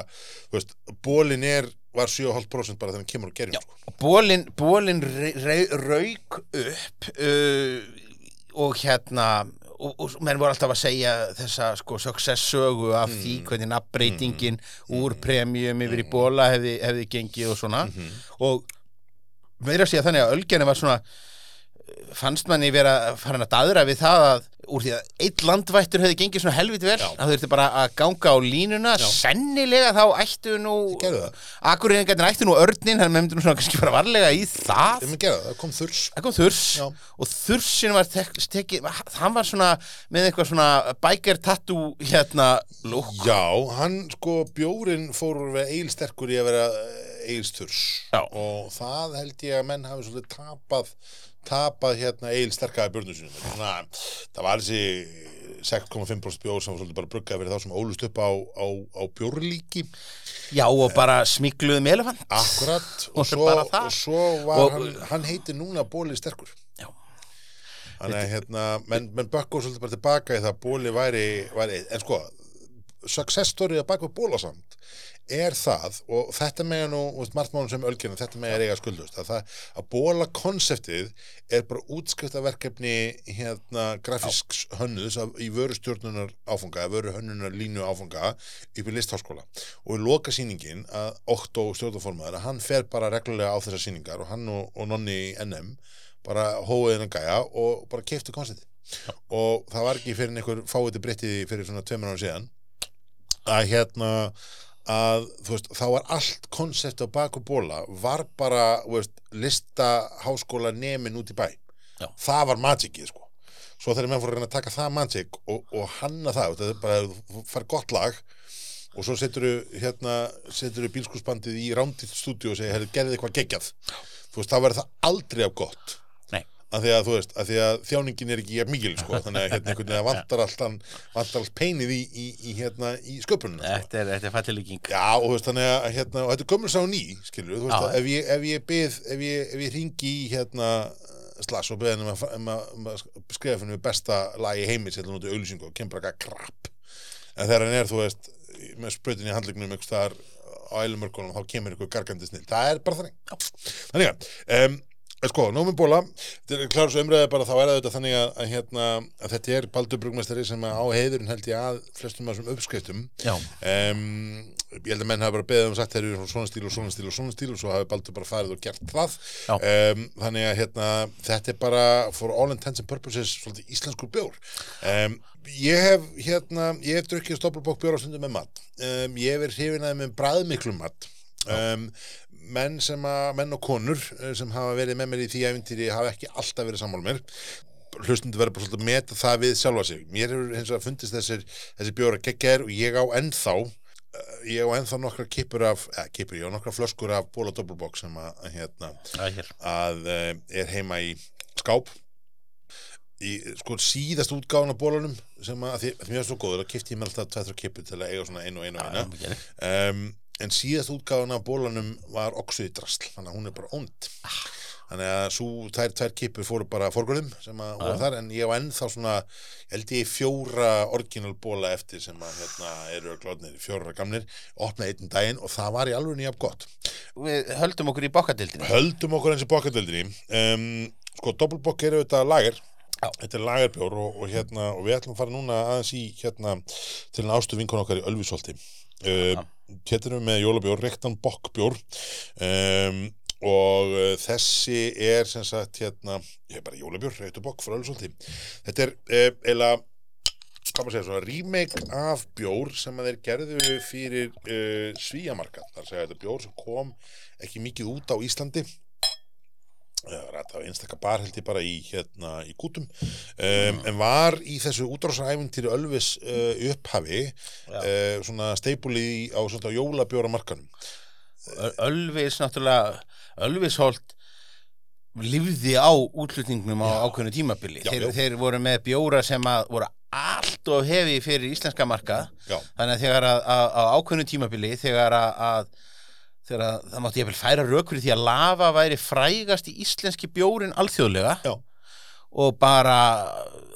veist, bólin er var 7,5% bara þegar hann kemur og gerir sko. og bólin, bólin rauk upp uh, og hérna og, og menn voru alltaf að segja þessa sko success sögu af því hvernig nafnbreytingin úr premium yfir í bóla hefði, hefði gengið og svona. Og meira að segja þannig að Ölgerni var svona fannst manni vera farin að daðra við það að úr því að eitt landvættur hefði gengið svona helviti vel Já. þau þurfti bara að ganga á línuna sennilega þá ættu nú. Akureyringarnir ættu nú örnin þannig að myndi nú svona kannski fara varlega í það það, kom þurs það kom þurs Já. og þursin var tek, tekið, hann var svona með eitthvað svona biker tattoo hérna lúk Já, hann sko bjórin fór við eilsterkur í að vera eilsturs Já. og það held ég að menn hafi svolítið tapað tapað hérna eilsterkaði björnum sínum. Svona, það var þessi 6,5% bjór sem var svolítið bara bruggaði fyrir þá sem ólust upp á, á, á bjórlíki. Já og bara smikluðum elefant. Akkurat Og og, svo, og svo var Og- hann, hann heitir núna bóli sterkur. Já. þannig að hérna menn, menn bökkum svolítið bara tilbaka í það að bóli væri, væri en sko success story að baka bólasamt er það og þetta með nú, margt málum sem ölgjörna þetta með er eiga skuldust að, það, að bóla konseptið er bara útskriftaverkefni hérna grafisks hönnuðs af, í vörustjórnunar áfanga, vöru hönnunar línu áfanga upp í listháskóla. Og í loka sýningin að Otto stjórnaformaður að hann fer bara reglulega á þessar sýningar og hann og, og nonni í NM bara hóið hennan gæja og bara keiftu konceptið og það var ekki fyrir einhver fáið til breyttið fyrir svona tveimur ára síðan að hérna að þú veist, þá var allt konsept á baku bóla var bara veist, lista háskóla nemin út í bæ Já. það var magicið sko svo þegar menn fór að reyna að taka það magic og, og hanna það, þetta er bara þú fær gott lag og svo setur hérna, setur bílskúsbandið í rándýrt stúdíu og segir, herri, gerðið eitthvað geggjað þú veist, þá verður það aldrei af gott. Að því að þú veist, að því að þjáningin er ekki jafn mikil sko, þannig að hérna einhvern veginn vantar alltaf vantar allt peinið í, í, í hérna í sköpununa sko. þetta er, þetta er fallilíking. Já, og þú veist, þannig að hérna, og þetta er gömur sá ný, skilur þú veist, Já. að ef ég, ef ég byð, ef ég, ef ég ringi í hérna slass og beðin um að, um að, um að skrifa fyrir mig besta lagi heimis hérna út í auðlýsingu og kemur bara eitthvað krapp en þegar hann er, þú veist, með sprautin í handlegnum einhvers staðar á ælumörkunum þá kemur eitthvað gargandi snill, það er bara þannig. Þannig að, um, sko, nómum bóla klára svo umræði bara þá er það auðvitað þannig að, að, hérna, að þetta er Baldur Brugmestari sem á heiðurinn held ég að flestum af þessum uppskriftum. Já, um, ég held að menn hafa bara beðið um sagt þeir eru svona stíl og svona stíl og svona stíl og svo hafi Baldur bara farið og gert það. Um, þannig að hérna, þetta er bara for all intents and purposes svolítið íslenskur bjór. Um, ég hef hérna, ég hef drukkið stoppelbók bjór á stundum með mat. Ég hef verið hrifinaði með bræðmiklu mat. Um, menn að, menn og konur eh, sem hafa verið með mér í því æfintýri hafa ekki alltaf verið sammála mér. Hlustundu verður bara svolítið að meta það við sjálfa sig. Mér hefur hins vegar fundist þessir þessi bjóra geggjar og ég á ennþá eh, ég á ennþá nokkra kippur af eða kippur, ég á nokkra flöskur af bóla doppelbox sem að, hérna að er heima í skáp. Í sko síðast útgáfan af bólanum sem að, að því, að mér er svo góður að kipti ég með alltaf tveitra kippur til að eiga svona einu og einu og eina. Já, um, en síðast útgáfan af bólanum var oxuði drasl þannig að hún er bara ónd þannig að svo þær tvær kipur fóru bara fórgrunum sem að voru þar en ég á ennþá svona ég held ég fjóra orginalbóla eftir sem að hérna eru glóðnir fjóra gamlir, opnaði einn daginn og það var í alveg nýjaf gott. Við höldum okkur í bokkadildinni höldum okkur eins í bokkadöldinni um, sko, doppelbokk eru þetta lager. Já. þetta er lagerbjór og, og hérna og við ætlum að fara núna aðeins í hérna til en ástu vinkon okkar í Ölfisholti uh, erum við með jólabjór rektan bokkbjór. Um, og uh, þessi er sem sagt hérna, ég er bara jólabjór rektan bokk frá Ölfisholti þetta er uh, eila hvað maður segja, svona remake af bjór sem að þeir gerðu fyrir uh, svíjamarka, þar segja þetta er bjór sem kom ekki mikið út á Íslandi rætt af einstakka bar held ég bara í hérna í kútum. Um, en var í þessu útrásaræfintýri Ölvis uh, upphafi uh, svona steipuli á svona jólabjóramarkanum Ölvis náttúrulega Ölvisholt lifði á útlutningnum á ákveðnu tímabili. Já, þeir, já. þeir voru með bjóra sem að voru allt of hefi fyrir íslenska marka Já. þannig að þegar að, að, að ákveðnu tímabili þegar að, að þegar að það mátti ég færa rök fyrir því að lava væri frægast í íslenski bjórin alþjóðlega Já. Og bara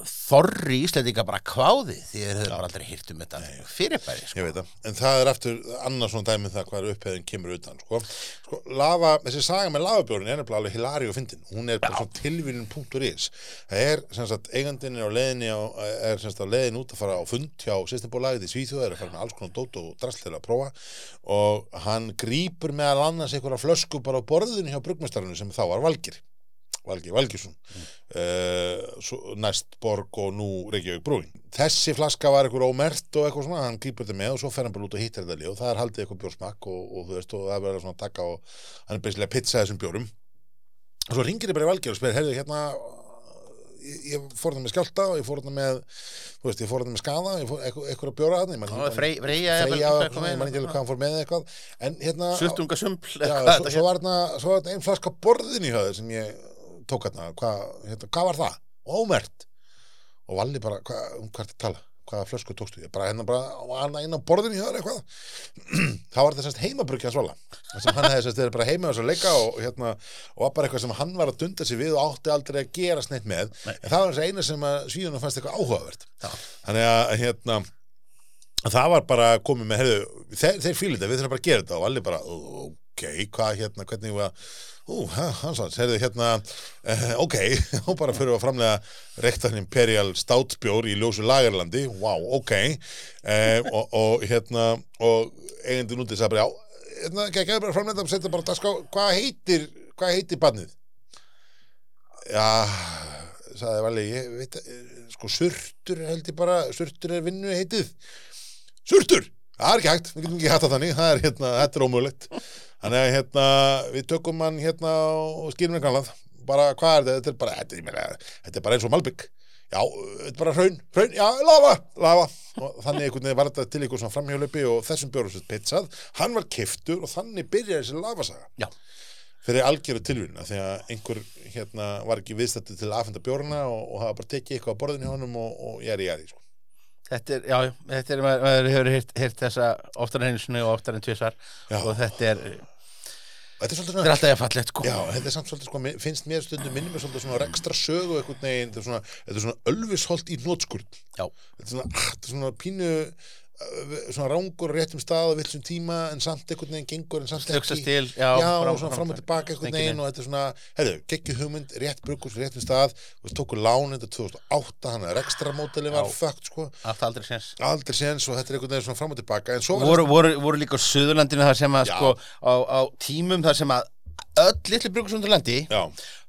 þorri íslendinga bara kváði því þeir hefur bara aldrei hýrt um þetta fyrirbæri sko. ég veit það, en það er aftur annars svona dæmið það hvað er upphæðin kemur utan sko. Sko, lava, þessi saga með lavabjórin er nefnilega alveg hilari og fyndin. Hún er bara svona tilvílun.is það er sem sagt eigandinn er á leiðinni á, er sem sagt á leiðin út að fara á fund hjá sýstinbólagið í Svíþjóð er að fara með alls konar dót og drastlega að prófa. Og hann grípur meðal annars einhverja flösku bara á borðinu hjá brugmestarinu sem þá var Valgir Valgi Valgjursson mm. næst Borg og nú Reykjavík brúin. Þessi flaska var eitthvað ómert og eitthvað svona, hann grípur þetta með og svo fer hann bara út og hittir þetta lið og það er haldið eitthvað bjórsmakk og, og þú veist og það verður svona að taka og hann er beinsilega að pizza þessum bjórum. Og svo ringir ég bara í Valgeir og spyrir, heyrðu hérna ég, fór þetta með skjálta og ég fór þetta með þú veist, ég fór þetta með skada ég fór eitthvað, eitthvað að bjóra Frey- Freyja ég man ekki alveg hvað hann fór með eitthvað. En hérna svo, svo var þarna svo var þarna ein flaska borðin í höðu sem ég tók hérna, hvað, hérna, hvað var það? Ómert og Valli bara, hvað, um hvað er að tala? hvaða flösku tókstu? Ég bara hérna bara hann inn á borðinu höður eitthvað þá var þetta semst heimabrukja svola sem hann hefði semst verið bara heima á þessu leika og hérna, og var bara eitthvað sem hann var að dunda sig við og átti aldrei að gera sneitt með Nei. en það var þessi eina sem að svíðunum fannst eitthvað áhugavert Já. þannig að hérna það var bara komið með, heyrðu, þeir, þeir fílið þetta, við þurfum bara að gera þetta og allir bara, ok, hvað hérna, hvernig að, ú, ha, hans hans, heyrðu hérna, uh, ok, og bara fyrir að framlega rektan Imperial Stoutbjór í ljósu lagerlandi, wow, ok, uh, og, og hérna, og eigandi nútið sagði bara, já, hérna, ekki bara framlega, setja bara dagská, hvað heitir, hvað heitir barnið? Já, sagði Valli, ég veit að, sko, surtur held ég bara, surtur er vinnu heitið. Surtur! Það er ekki hægt, við getum ekki hægt að þannig, það er hérna, þetta er ómögulegt. Þannig að hérna, við tökum hann hérna og skýrum við kannlað. Bara, hvað er þetta? Þetta er bara, þetta, ég meina, þetta er bara eins og Malbygg. Já, þetta er bara hraun, hraun, já, lava, lava. Og þannig einhvern veginn var þetta til einhver svona framhjólöpi og þessum bjórum sem pizzað. Hann var kiftur og þannig byrjaði þessi lavasaga Já, fyrir algjöru tilvíðuna því að einhver hérna var ekki viðstættu til að afhenda bjórna og, og hafa bara tekið eitthvað á borðinu honum og, og ég er í aðri sko. þetta er, já, þetta er, maður, maður hefur heyrt þessa oftar en einu sinni og oftar en tvisar Já. og þetta er, Þetta er svolítið þetta er svona alltaf ég fallegt, sko. Já, þetta er samt svolítið sko, finnst mér stundum minnum mér svolítið svona rekstra sögu eitthvað neginn, þetta er svona, þetta er svona ölvisholt í nótskurð Já. þetta er svona, ah, þetta er svona pínu svona rángur réttum stað og villsum tíma en samt einhvern veginn gengur en samt ekki til, já, já, fram- og svona fram og tilbaka einhvern veginn og þetta er svona, hefðu, geggju hugmynd rétt brukus, réttum stað og þetta tóku lán þetta 2008, hann er ekstra móteli var Já. fögt sko, Allt aldrei séns. aldrei séns og þetta er einhvern veginn svona fram og tilbaka Voru, voru, voru líka á Suðurlandinu þar sem að, Já. sko, á, á tímum þar sem að öll litli brukusundarlandi já,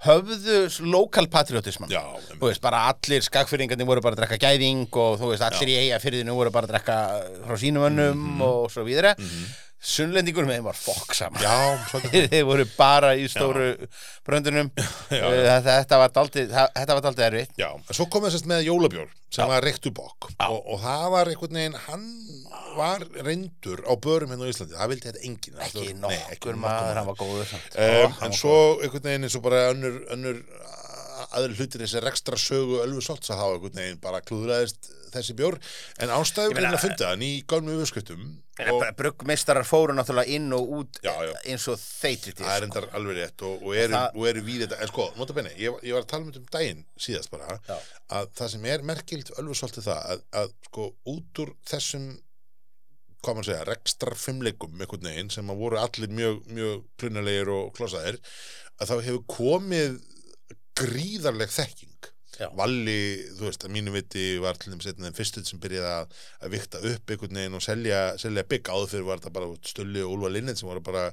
höfðu lokal patriotisman. já, Þú veist, bara allir skagfyrringarnir voru bara að drekka gæðing og þú veist, allir í eiga fyrðinu voru bara að drekka frá sínum önnum og svo víðra. Sunnlendingur með þeim var fokk saman. já, þeir voru bara í stóru bröndunum. Þetta, þetta var daldið þetta var daldið erfitt. Já, svo kom þessast með jólabjór sem var reyktu bók og, og það var einhvern veginn, hann var reyndur á börum hérna á Íslandi, það vildi þetta enginn. Ekki nokkur maður, hann var góður samt. Um, en svo einhvern veginn eins og bara önnur, önnur aðri hlutir þessi rekstra sögu Ölfusolts að hafa einhvern veginn bara klúðraðist þessi bjór en meina- er að funda hann í yfirskriftum og Bruggmeistarar fóru náttúrulega inn og út Já, já. eins og þeitri það er endar alveg rétt og, og eru, eru við þetta en sko, nota benni, ég, ég var að tala um þetta um daginn síðast bara, Já. að það sem er merkilt Ölfusolt er það að, að sko út úr þessum hvað maður segja, rekstra fimmleikum einhvern veginn sem að voru allir mjög, mjög klunalegir og klossaðir að þá hefur komið gríðarleg þekking Já. Valli, þú veist, að mínu viti var til þeim setna þeim fyrstuð sem byrjaði að, að vikta upp einhvern veginn og selja, selja bygg áður fyrir var þetta bara stölli og úlfa linnið sem voru bara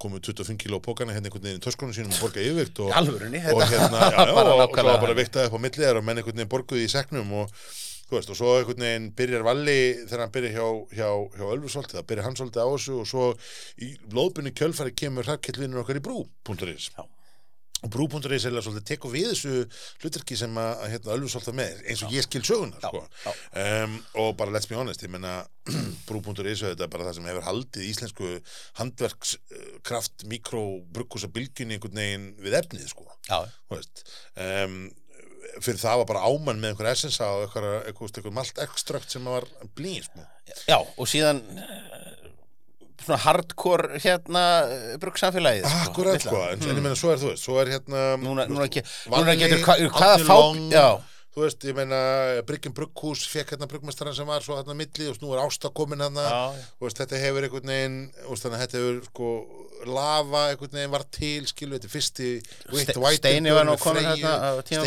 komið 25 kíló pókana hérna einhvern veginn í töskunum sínum og borga yfirvikt og, alvörunni og hérna, já, já, bara og, og var bara þannig. viktað upp á milliðar og menn einhvern veginn borguði í seknum og þú veist, og svo einhvern veginn byrjar Valli þegar hann byrjar hjá, hjá, hjá Ölfusholti það byrjar hann svolítið á þessu og svo í og brú.is er svolítið tekur við þessu hlutverki sem að, hérna, Ölfusholta með eins og ég skil söguna sko. já. um, og bara let's be honest brú.is er bara það sem hefur haldið íslensku handverkskraft mikrobrukkúsa bylgjunni einhvern veginn við efnið sko Já, um, fyrir það var bara ámann með einhver essensa og einhver, malt ekstrakt sem var blín sko. já, og síðan eh, svona hardcore hérna bruggsamfélagið akkurat sko, en, en ég meina svo er þú veist svo er hérna Núna, núna, núna getur hva, hvaða Árni fá Long, Já, þú veist, ég meina Bryggjum Brugghús fekk hérna bruggmestaran sem var svo hérna milli og nú er Ásta komin hérna. Þú veist, þetta hefur einhvern veginn veist, þannig að þetta hefur sko lava einhvern veginn var til skilu þetta er fyrsti Ste- White Steini var nú á tímabili.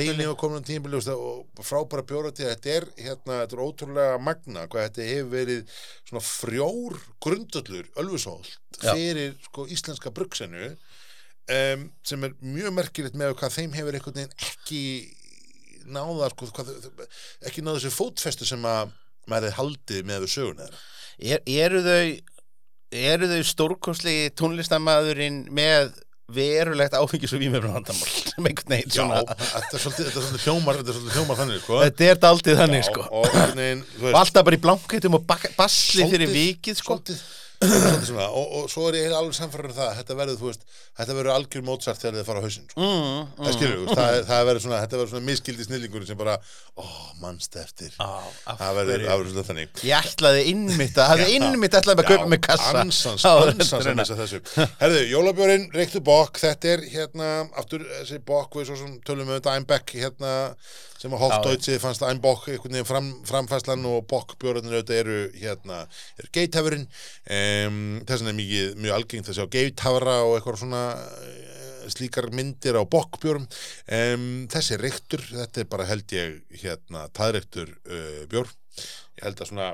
Steini var komin á tímabili og frábæra bjórati þetta er hérna, þetta er ótrúlega magna hvað þetta hefur verið svona frjór grundöllur, ölfusólt fyrir sko íslenska bruggsenu um, sem er mjög merkilegt með hvað þeim hefur einhvern veginn ekki náða sko, hvað, ekki náða þessu fótfestu sem að maður hefði haldið með við söguna Er, eru þau eru þau stórkostlegi tónlistamæðurinn með verulegt áfengis og vímefnum vandamál sem einhvern veginn Já, svona þetta er svolítið, þetta er svolítið hljómar, þetta er svolítið hljómar þannig, sko. þetta er daldið þannig Já, sko. Og og veist, alltaf bara í blankættum og basli fyrir vikið sko. svolítið svona, og, og svo er ég alveg samfæður um það, að þetta verður, þú veist, þetta verður algjör Mozart þegar þið fara á hausinn, sko. mm, Það skilur, veist, það, það verður svona, þetta verður svona miskildi snillingur sem bara, ó, mannst eftir. Af Það verður, það verður svona þannig. Ég ætlaði innmitt að, hafði innmitt ætlaði að kaupa með kassa. ansans, ansans að missa þessu. Herðu, jólabjörinn, reyktu bók þetta er hérna, aftur þessi bók við svo sem tölum við Einbeck hérna, sem að Hofdeutsið fannst Einbók einhvern veginn fram, framfæslan og bókbjörðin auðvitað eru hérna, eru geithafurinn. Um, þess vegna er mikið, mjög algengt að sjá geithafra og eitthvað svona eh, slíkar myndir á bokkbjórum um, þessi reyktur, þetta er bara held ég hérna, taðreyktur uh, bjór ég held að svona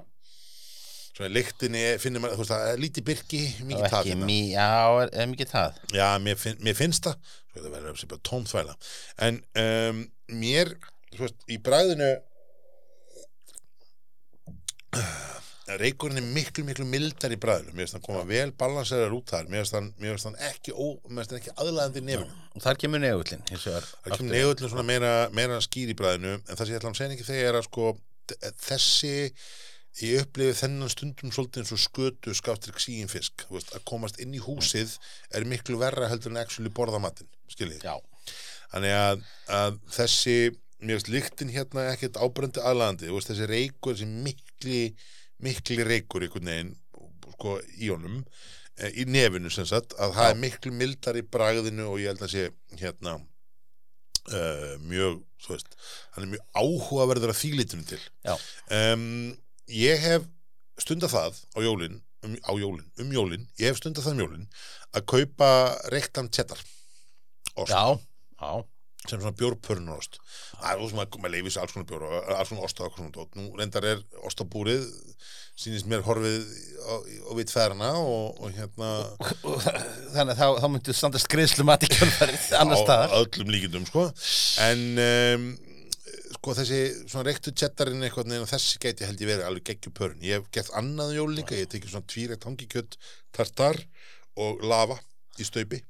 svona lyktinni finnir maður, þú veist, það er lítið byrki, mikið það ekki hérna. mý, já, er, er mikið það Já, mér, finn, mér finnst það. Það verður tómþvæla en um, mér, þú veist, í bræðinu reykurinn er miklu, miklu mildar í bræðinu mér finnst hann koma vel balanserar út þar. Mér finnst hann, ekki, ó, mér finnst hann ekki aðlæðandi í nefnum og þar kemur negullin aftur. kemur negullin svona meira, meira skýr í bræðinu en það sem ég ætla að segja ekki þegar er að sko þessi ég upplifi þennan stundum svolítið eins og skötu skáttrik síin fisk veist, að komast inn í húsið er miklu verra heldur en actually borða matinn skiljið, þannig að, að þessi, mér veist lyktin hérna ekkert ábrendi aðlandi, veist, þessi reykur þessi mikli, mikli reykur einhvern veginn, sko, í honum eh, í nefinu sem sagt að það er miklu mildar í bragðinu og ég held að sé hérna uh, mjög, þú veist hann er mjög áhugaverður að þýlitinu til. Um, ég hef stundað það á jólin um, á jólin, um jólin, ég hef stundað það um jólin að kaupa reyktan ost. Já, já sem svona bjórpörnurost það er þú sem að maður leifis alls konar bjór og alls konar osta og alls konar tótt. Nú reyndar er ostabúrið sýnist mér horfið á vitt ferna og, og hérna Og þannig að þá, þá myndu standast greiðslumat í kjölfarið annar staðar. á öllum líkindum sko. En um, sko þessi svona reyktu tjettarinn eitthvað neina þessi gæti held ég verið alveg geggju pörn. Ég hef gert annað jól líka, ég hef tekið svona tvírekt hangikjött tartar og lava í staupi.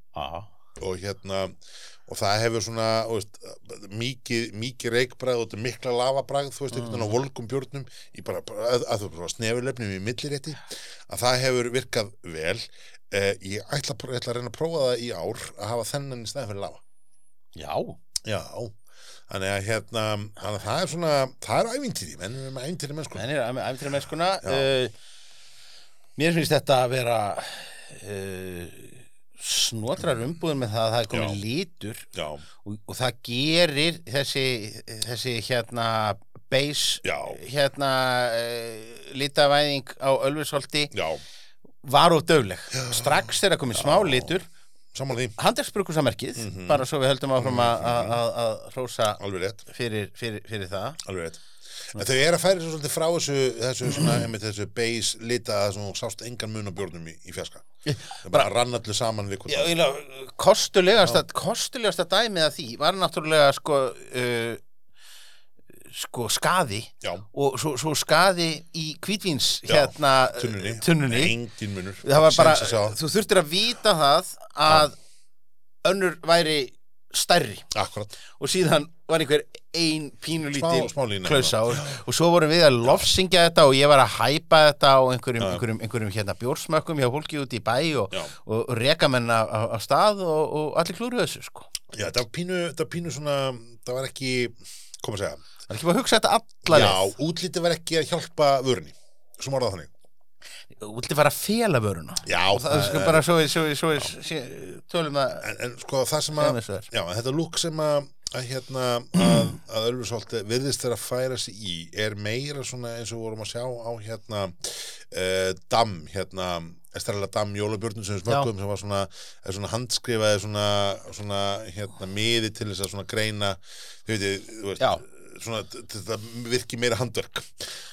Og hérna og það hefur svona veist, mikið, mikið reikbræð og mikla lavabræð þú veist, einhvern veginn á volgum bjórnum í bara, að, að þú bara snefurlefnum í millirétti að það hefur virkað vel. Eh, ég, ætla, ég ætla að reyna að prófa það í ár að hafa þennan í fyrir lava. Já, já, þannig að hérna að það er svona, það er ævintýri menn er með ævintýri menn sko En er æfntir mennskuna Já. uh, Mér finnst þetta að vera uh, snotrar umbúðin með það að það er komin Já. lítur já, og, og það gerir þessi, þessi hérna base já, hérna uh, litavæðing á Ölfusholti já, var of dögleg strax þegar komin smá litur. Saman því. Handelsbrukusamerkið bara svo við höldum áfram að- að hrósa fyrir, fyrir, fyrir það. Alveg rétt. En þau eru að færa svo svolítið frá þessu þessu, svona, einmitt, þessu base lita að þú sást engan mun á bjórnum í, í fjarska það bara rann allu saman við Já, eiginlega, kostulegasta, kostulegasta dæmið af því var náttúrulega sko uh, sko skaði. Já, og svo, svo skaði í kvítvíns Já, hérna tunnunni, tunnunni. það var bara, að þú þurftir að vita það að önnur væri stærri. Akkurat, og síðan var einhver ein pínulítil klausa og, og svo vorum við að lofsingja þetta og ég var að hæpa þetta á einhverjum, einhverjum, einhverjum hérna bjórsmökkum hjá fólki út í bæ og, og, reka menn af stað og, og allir klúru þessu sko. Já, það var pínu það var pínu svona, það var ekki koma að segja, Það er ekki bara að hugsa þetta alla já, útlítið var ekki að hjálpa vörunni, svo morða þannig. Vilti fara að fela vöruna. Já, það er sko bara svo við, tölum að en, en sko það sem að já, þetta lúk sem að að hérna að, að Ölfusholti virðist þeirra að færa sig í er meira svona eins og vorum að sjá á hérna uh, Dam hérna Estrella Dam jólabjörnum sem við smökkum sem var svona, svona handskrifaði svona, svona hérna miði til þess að svona greina þau veitir, þú veist. Svona, þetta virki meira handverk.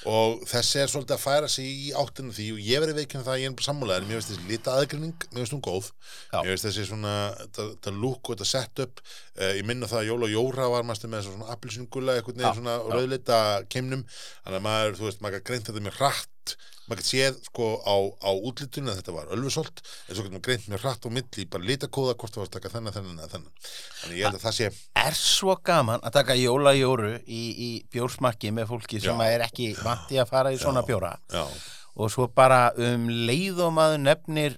Og þessi er svolítið að færa sig í áttinu því og ég verið veikinn það að ég er bara sammálaður, mér finnst þessi lita aðgrinning mér finnst hún góð, Já. mér finnst þessi svona þetta, look og þetta setup uh, ég minna það að Jóla og Jóra var maður með svona appelsingula, eitthvað neginn svona rauðleita keimnum, þannig að maður, þú veist, maður greint þetta mjög hratt maður gæti séð sko á, á útlitinu að þetta var ölfusolt, en svo getur maður greint mjög hratt á milli, bara litakóða hvort það var að taka þennan, þennan, þennan þannig ég held að það sé er svo gaman að taka jólajóru í, í bjórsmakki með fólki sem Já. er ekki vanti að fara í svona Já. bjóra já, og svo bara um leið og maður nefnir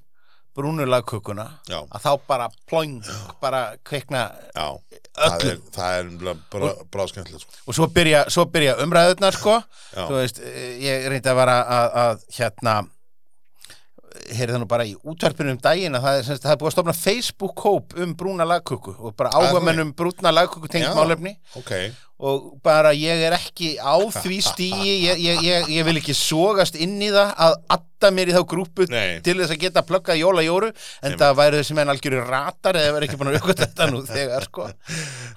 brúnulagkökuna að þá bara ploing, bara kveikna já, það Öllu. er, það er nefnilega bara bráðskemmtilegt sko. og svo byrja, svo byrja umræðurnar sko. Veist, eh, ég reyndi að vara að, að hérna heyrði það nú bara í útvarpinu um daginn að það er, semst, það er búið að stofna Facebook-kóp um brúna lagköku og bara er áhuga menn um brúna lagköku tengt málefni. ok, og bara ég er ekki á því stíi ég, ég, ég, ég vil ekki sogast inn í það að adda mér í þá grúpu Nei. til þess að geta pluggað jóla jóru en það væri þessi menn algjöru ratar eða verið ekki búin að auka þetta nú þegar sko.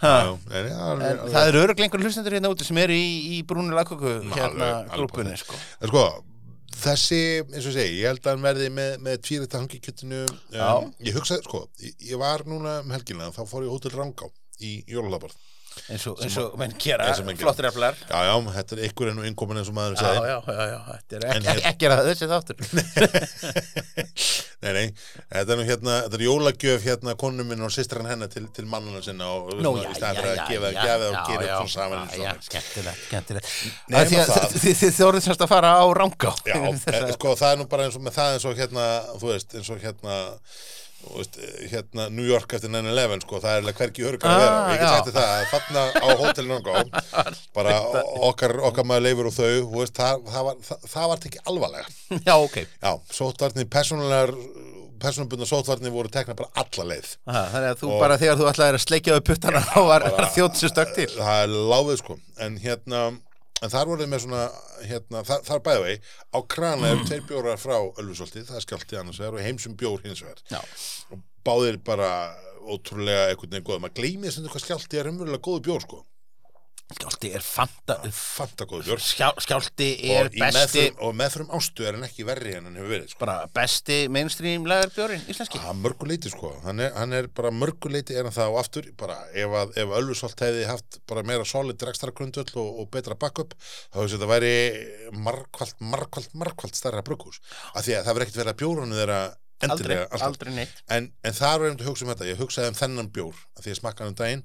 Já, já, alveg, En það eru öruglega einhver hlustendur hérna úti sem eru í, í brúnu lagköku hérna grúpunni sko. Þessi, eins og segi, ég held að hann verði með, með tvírita hangikjötinu Já. um, Ég hugsaði, sko, ég, ég var núna um helgina, þá fór ég á Hótel Rangá í jólalabarð eins og, eins og menn gera, flottir eflar Já, já, þetta er ykkur enn og innkomin eins og maður já, já, já, já, þetta er ekki, hér- ekki, að þessi þáttur. Nei, nei, þetta er nú hérna, þetta er jólagjöf hérna konum minn og systran hennar til, til mannuna sinna og svona, já, já, já, gefa já, gjafið og já, gera já, upp svona saman já, svona. skemmtilegt, skemmtilegt. Þið- þórið semst að fara á rangá Já, e, sko, það er nú bara eins og með það eins og hérna, þú veist, eins og hérna veist, hérna New York eftir 9-11, sko, það er alveg hvergi örgar að vera Ah, og ég get þér það, að þarna á hótelinu bara okkar, okkar maður leifur og þau, veist, það, það var það, það var ekki alvarlega. Já, ok. Já, sótvarnir, persónulegar persónubundna sótvarnir voru tekna bara alla leið. Aha, Þannig að þú Og- bara þegar þú ætlaðir að sleikja upp puttana þá var, sér stökk til. Það er láfið, sko, en hérna en þar voruð með svona hérna, þar, þar bæði vegi, á krana eru tveir bjórar frá Ölfusolti, það er skjálti annars vegar og heimsum bjór hins vegar. Já, og báðir bara ótrúlega einhvern veginn góð, maður gleymið sem hvað skjálti er umverulega góðu bjór sko skjálti er fanta fanta góðu bjór Skjá, Skjálti er og, besti meðförum, og meðfram ástu er hann ekki verri en hann hefur verið sko. bara besti mainstream lagarbjórin íslenski. Að mörguleiti sko, hann er, hann er bara mörguleiti er hann það og aftur. Bara ef, að, ef Ölfusholt hefði haft bara meira solid rekstara grundöll og, og betra backup þá hefði þetta væri margkvalt, margkvalt, margkvalt stærra brugghús. Af því að það verður ekkert verið að bjórunni þeirra Aldrei, aldrei neitt. En, en það var einmitt að hugsa um þetta. Ég hugsaði um þennan bjór að því ég smakkaði um daginn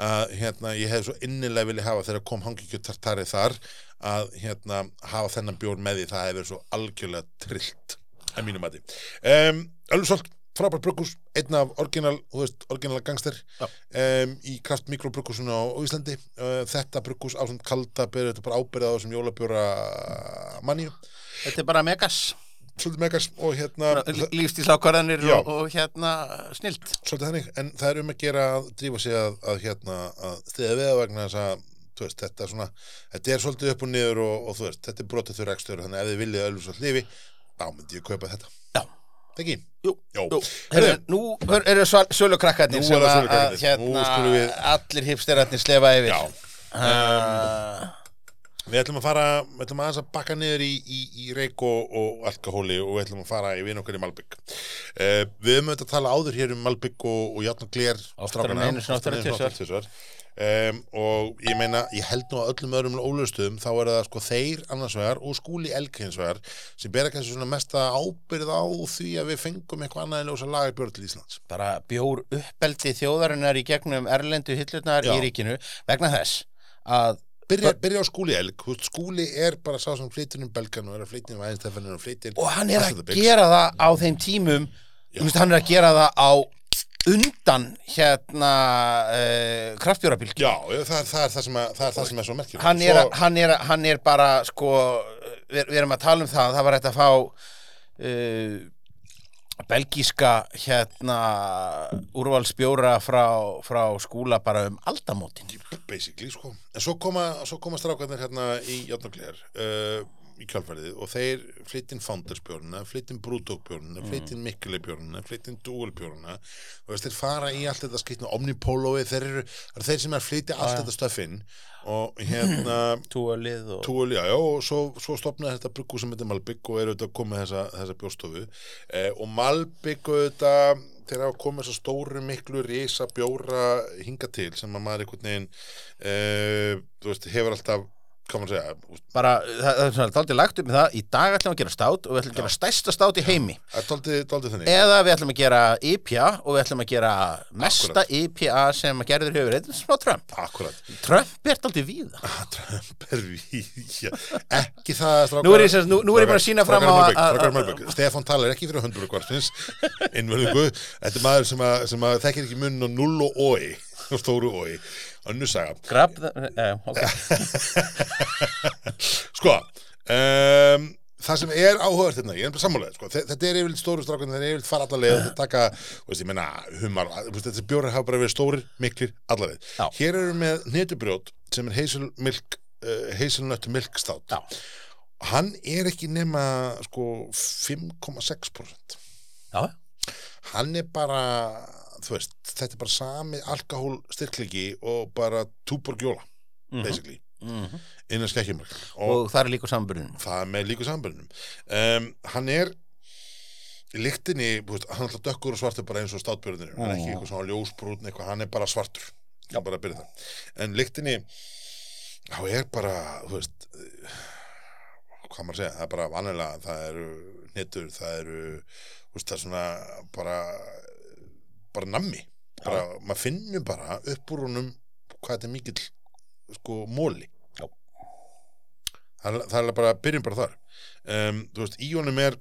að hérna, ég hefði svo innilega vilja hafa þegar kom hangikjöt tartari þar að hérna, hafa þennan bjór með því. Það verið svo algjörlega trillt að mínum mati. Um, Ölfusholt frábær brugghús, einn af orginal, þú veist, orginal gangster Já. um, í kraft mikrobrughúsinu á, á Íslandi. Uh, þetta brugghús ásand kalda byrja þetta bara ábyrða á þessum jólabjóra manni, Þetta er bara megas svolítið megas og hérna, lífstíslákvarðanir og, og hérna snilt. Svolítið þannig en það er um að gera að drífa sig að, að hérna, að stiða við vegna þess að veist, þetta svona, þetta er svolítið upp og niður og, og veist, þetta er brotið þau rekstur þannig að ef þið viljið öllu svo hlifi þá myndi ég kaupa þetta, Já, ekki? jú, Jó, jú. Heru, Nú eru sölukrakkarnir sem að, að hérna, allir hipsterarnir slefa yfir. Já. uh, Við ætlum að fara, við ætlum aðeins að bakka niður í, í, í reik og, og alkohóli og við ætlum að fara í vinn okkar í Malbygg. Uh, við höfum auðvitað að tala áður hér um Malbygg og, og Játn og Gler en einu sinni, oftar en tvisvar. tvisvar. Um, og ég meina, ég held nú að öllum öðrum ólöstum þá er það sko þeir annars vegar og skúli elk hins vegar sem bera kannski svona mesta ábyrð á því að við fengum eitthvað annað en ljósa lagarbjörn til Íslands. bara bjór uppeldi þjóðarinnar í gegnum erlendu hillurnar Já. í ríkinu vegna þess að Byrja, byrja á skúli veist, skúli er bara sá sem flytir um belgan og er að flytir um æðinstefninu og flytir og hann er að gera það á þeim tímum. Veist, hann er að gera það á undan hérna uh, kraftbjórabílki Já, það það, er það, sem, að, það er það sem er svo merkjum hann, að- hann, að- hann er bara sko, við, við erum að tala um það það var hægt að fá uh, belgíska hérna úrvalsbjóra frá, frá skúla bara um aldamótin. Basically, sko. En svo koma, svo koma strákarnir hérna í Játnaglegar uh, í kjálfærið og þeir flyttin Foundersbjörnuna, flyttin Brúdókbjörnuna, flyttin Mikkelebjörnuna, flyttin Dualbjörnuna og veist, þeir fara í allt þetta skýtna Omnipolói, þeir eru þeir sem er að flytja allt þetta stöffinn og hérna túalið og Túl, já, já, og svo, svo stopnaði þetta bruggu sem heitir Malbygg og eru auðvitað að koma með þessa, þessa bjóstofu. Eh, og Malbygg auðvitað þeir hafa komið þessa stóru miklu risa bjóra hinga til sem að maður einhvern veginn eh, veist, hefur alltaf segja, bara, það, það er daldið lagt upp með það í dag ætlum við að gera stát og við ætlum að gera stærsta stát í heimi. Daldið þannig. Eða við ætlum að gera IPA og við ætlum að gera mesta IPA sem að gerður hefur þetta er smá Trump. Akkurat, Trump er daldið víða. Trump er við já, ekki það Nú er ég nú- nú er ég bara að sýna fram á Stefán talar ekki fyrir höndurkvartins innverðingu, þetta er maður sem að, sem að þekkir ekki munn og null og oi og stóru oi, önnu saga grab the, eh, okay. Sko, um, það sem er áhugavert hérna, ég er bara sammálega, sko, þe- þetta er yfirleitt stóru strákan, þeir eru yfirleitt fara allarleið og þeir taka, veist, ég meina, humar, þessi bjórar hafa bara verið stórir, miklir, allarleið. Já. Hér eru við með netubrjót sem er heiselmilk, heiselnöttu milkstátt. Já. Hann er ekki nema, sko, 5,6%. Já, Hann er bara, þú veist, þetta er bara sami alkohól styrklegi og bara túborgjóla, basically, mm innan skekkjumörk. og það er líka samburðin það er með líku sambörnum um, hann er í lyktinni, þú veist, hann er alltaf dökkur og svartur bara eins og státbjörnir, hann er ekki eitthvað svona ljósbrúnn eitthvað, hann er bara svartur. Já, bara að byrja það, en lyktinni þá er bara þú veist hvað maður að segja, það er bara vanilega það eru netur, það eru það er svona bara bara nammi. Bara, maður finnur bara upp úr honum hvað þetta er mikill sko móli það, það er bara, byrjum bara þar. Um, þú veist, í honum er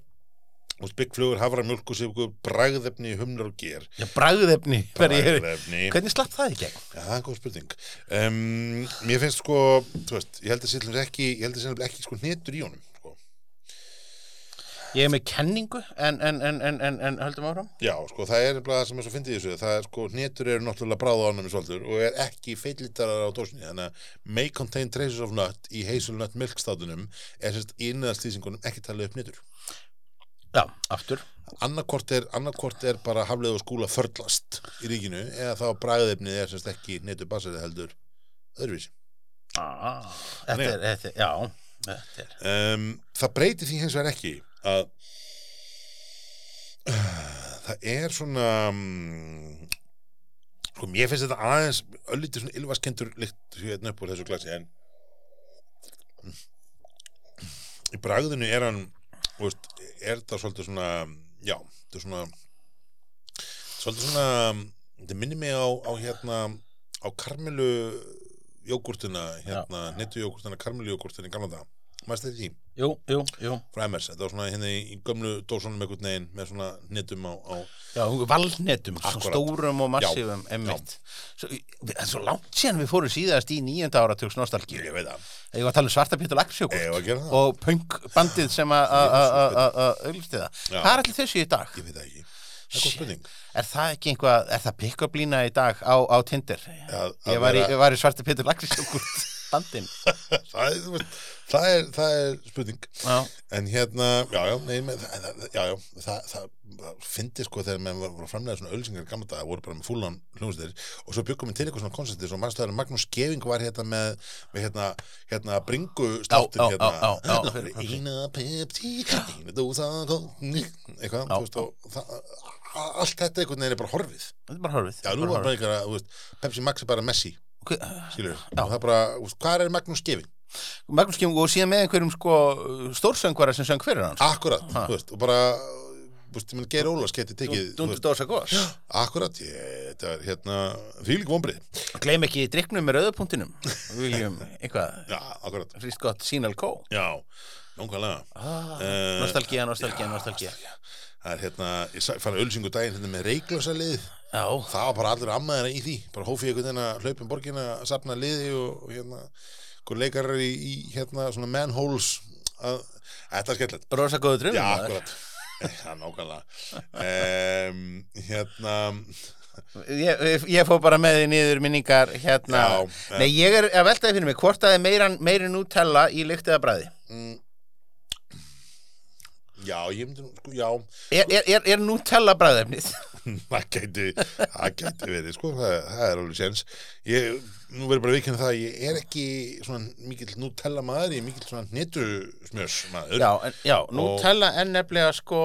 byggflugur, hafra, mjölk og sigur bragðefni, humnar og ger. Já, bragðefni hvernig, bragðefni, hvernig slapp það í gegn? Já, það er góð spurning. Um, Mér finnst sko, þú veist, ég held að sérlega ekki ekki sko hnetur í honum. Ég er með kenningu en, en, en, en, en, en höldum áfram. Já, sko, það er bara það sem er svo fyndið í þessu. Það er sko, hnetur eru náttúrulega bráða ánum svolítur og er ekki feitlítarar á dósinni. Þannig að may contain traces of nut í hazelnut milkstátunum er sérst í innæðarslýsingunum ekki talið upp hnetur. Já, aftur. Annarkort er, annarkort er bara hafleð og skúla förlast í ríkinu eða þá bræðefnið er sérst ekki hnetur basari heldur öðruvísi. Ah, Þetta er, þetta er, já Þetta er. Um, það breytir því hins vegar ekki að það er svona um, sko mér finnst þetta aðeins öllítið svona ylvaskendur lykt hérna upp úr þessu glasi en í bragðinu er hann veist, er þetta svolítið svona já, þetta er svona svolítið svona þetta minnir mig á, á hérna á karmelu jógurtina hérna, netu jógurtina, karmelu jógurtina í gamla dag maður stæði því, jú, jú, jú. Frá MS þetta var svona hérna í, gömlu dósunum einhvern veginn með svona netum á, á Já, valnetum, svona stórum og massífum emmitt svo, Það er svo langt síðan við fórum síðast í nýjönda áratugs nostalgíu. Ég veit það, Ég var að tala um svarta Pétur Lagsjókur ég var að gera það. og punkbandið sem að- að að- að- að- að auglisti það. Já. Hvað er allir þessu í dag? ég veit það ekki, er það ekki einhvað, er það pick-up lína í dag á, á Tinder? að, Ég var í, ég var í svarta Pétur Lagsjókur bandin það, er, þú veist, það, er, það er spurning. Já, en hérna, já, já, nei, með, það, það- já, já, það, það, það fyndi sko þegar menn voru að framlega svona ölsingar gamla dag, voru bara með fúlan hljómsveitir og svo byggum við til eitthvað svona koncertir svo mannstu þegar Magnús Geving var hérna með, með hérna, hérna bringu státtin Já, já, hérna, já, já, já, fyrir- eina Pepsi, eina dósa eitthvað, þú veist, og það, allt þetta einhvern veginn er bara horfið. Þetta er bara horfið já, nú er bara einhverja, veist, Pepsi Max er bara Messi Okay. skilur, og það er bara, hvað er Magnús Geving? Magnús kemur og síðan með einhverjum sko stórsöngvara sem söng fyrir hans Akkurat, þú veist, og bara Geir Ólas geti tekið Dundur Dósa Gós Akkurat, ég, þetta er hérna þvílík vombrið Gleim ekki drikknum með rauðapunktinum. Við viljum eitthvað Já, akkurat, Ríst gott Sínal Kó. Já, nákvæmlega. Ah, Eh, Nostalgía, nostalgía, nostalgía. Það er hérna, ég fann ölsingu daginn hérna með reiklösalið Já, Það var bara allir ammaðina í því. Bara hófið að hlaupa um borgina að safna liði og, og hérna hvað leikarar í, í hérna svona manholes að, þetta er skemmtilegt. Rosa góðu drömmum Já, akkurat. Já, nákvæmlega. Um, Hérna Ég, ég, ég fór bara með því niður minningar hérna. Já. Nei, ég er að veltaði fyrir mig Hvort að það er meira, meiri Nutella í lykt eða bræði mm, Já, ég myndi sko, já. Er, er, er, Nutella bræðefnið? það gæti, það gæti verið sko, það, það er alveg séns. Ég, nú verður bara vikinn það að ég er ekki svona mikill Nutella maður ég er mikill svona hnetusmjörs maður Já, en, já Nutella er nefnilega sko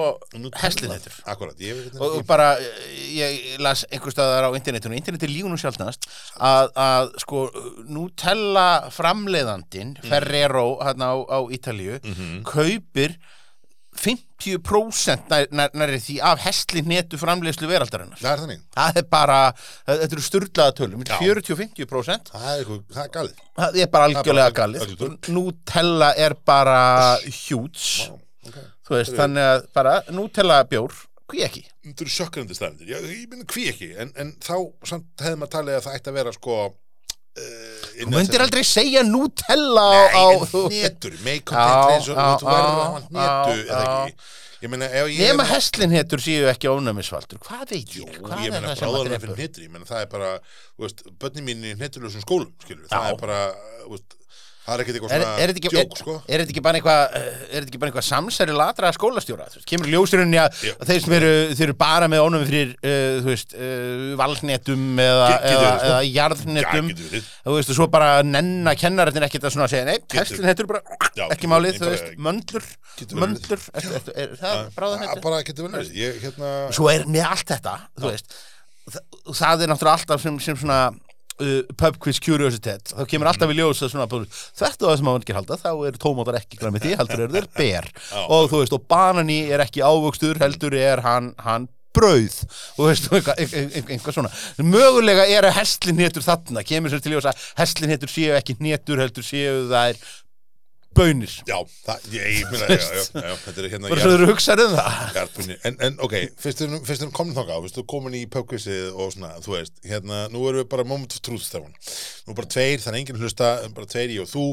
heslinettur Akkurat, ég veit og, þetta og bara, eh, ég las einhver staðar á internetinu, interneti lígu nú sjálfnast að, að sko Nutella framleiðandinn Ferrero hérna á, á Ítalíu kaupir 50% nær, nær, nær því af hestlinetu framleiðslu veraldarinnar. Það er þannig, það er bara, þetta eru sturlaða tölum Já. 40-50% það er, er galið. Það er bara algjörlega galið. Nutella er bara hjúts okay. þú veist, þannig að bara Nutella bjór, hví ekki Þetta eru sjökkrandi staðindir, ég myndi hví ekki en, en þá samt hefði maður talið að það ætti að vera sko uh, Þú myndir aldrei segja Nutella á, á Nei, en netur, make content eins og þú verður hafa netu já, eða ekki? Ég meina, ef ég Nema heslinhetur séu ekki ónæmisvaldur. Hvað veit ég? Hvað ég er meina það sem að bráðarlega fyrir drefur? hnitri, ég meina það er bara, þú veist, börnin mín í hnitturlösum skólum, skilur, það er bara, þú veist, er þetta ekki, sko. er þetta ekki bara eitthvað eh, er ekki bara eitthvað samsæri latraða skólastjóra? Veist, kemur að, Já. að þeir sem eru, eru bara með ónum fyrir uh, veist, uh, valnetum eða, eða, sko. eða Já, jarðnetum þú veist, og svo bara nenna kennarinn ekkert að svona segja, nei, Getur- heslinhetur bara Já, ekki málið, þú veist, verið. möndlur, er, það ég, hérna, svo er með allt þetta þú veist, það, er náttúrulega alltaf sem svona uh, pub quiz curiositet, þá kemur alltaf í ljós að svona, þetta og það sem maður ekki halda þá eru tómatar ekki græmiti, heldur eru þeir ber. Og þú veist, og banani er ekki ávöxtur, heldur er hann, hann brauð. Og þú veist, og eitthvað, eitthvað, eitthvað svona. Mögulega eru hestlinhetur þarna. Kemur sér til ljós að hestlinhetur séu ekki hnetur heldur séu þær bönir já, það, ég, meina, já, já, já, þetta er hérna, bara svo eru hugsaður um það Garpunni. En, en ok, fyrst erum fyrst erum komin þangað, fyrst erum komin í pubquizið og svona, þú veist, hérna, nú erum við bara moment of truth, Stefán. Nú bara tveir, þannig enginn hlusta, bara tveir ég og þú,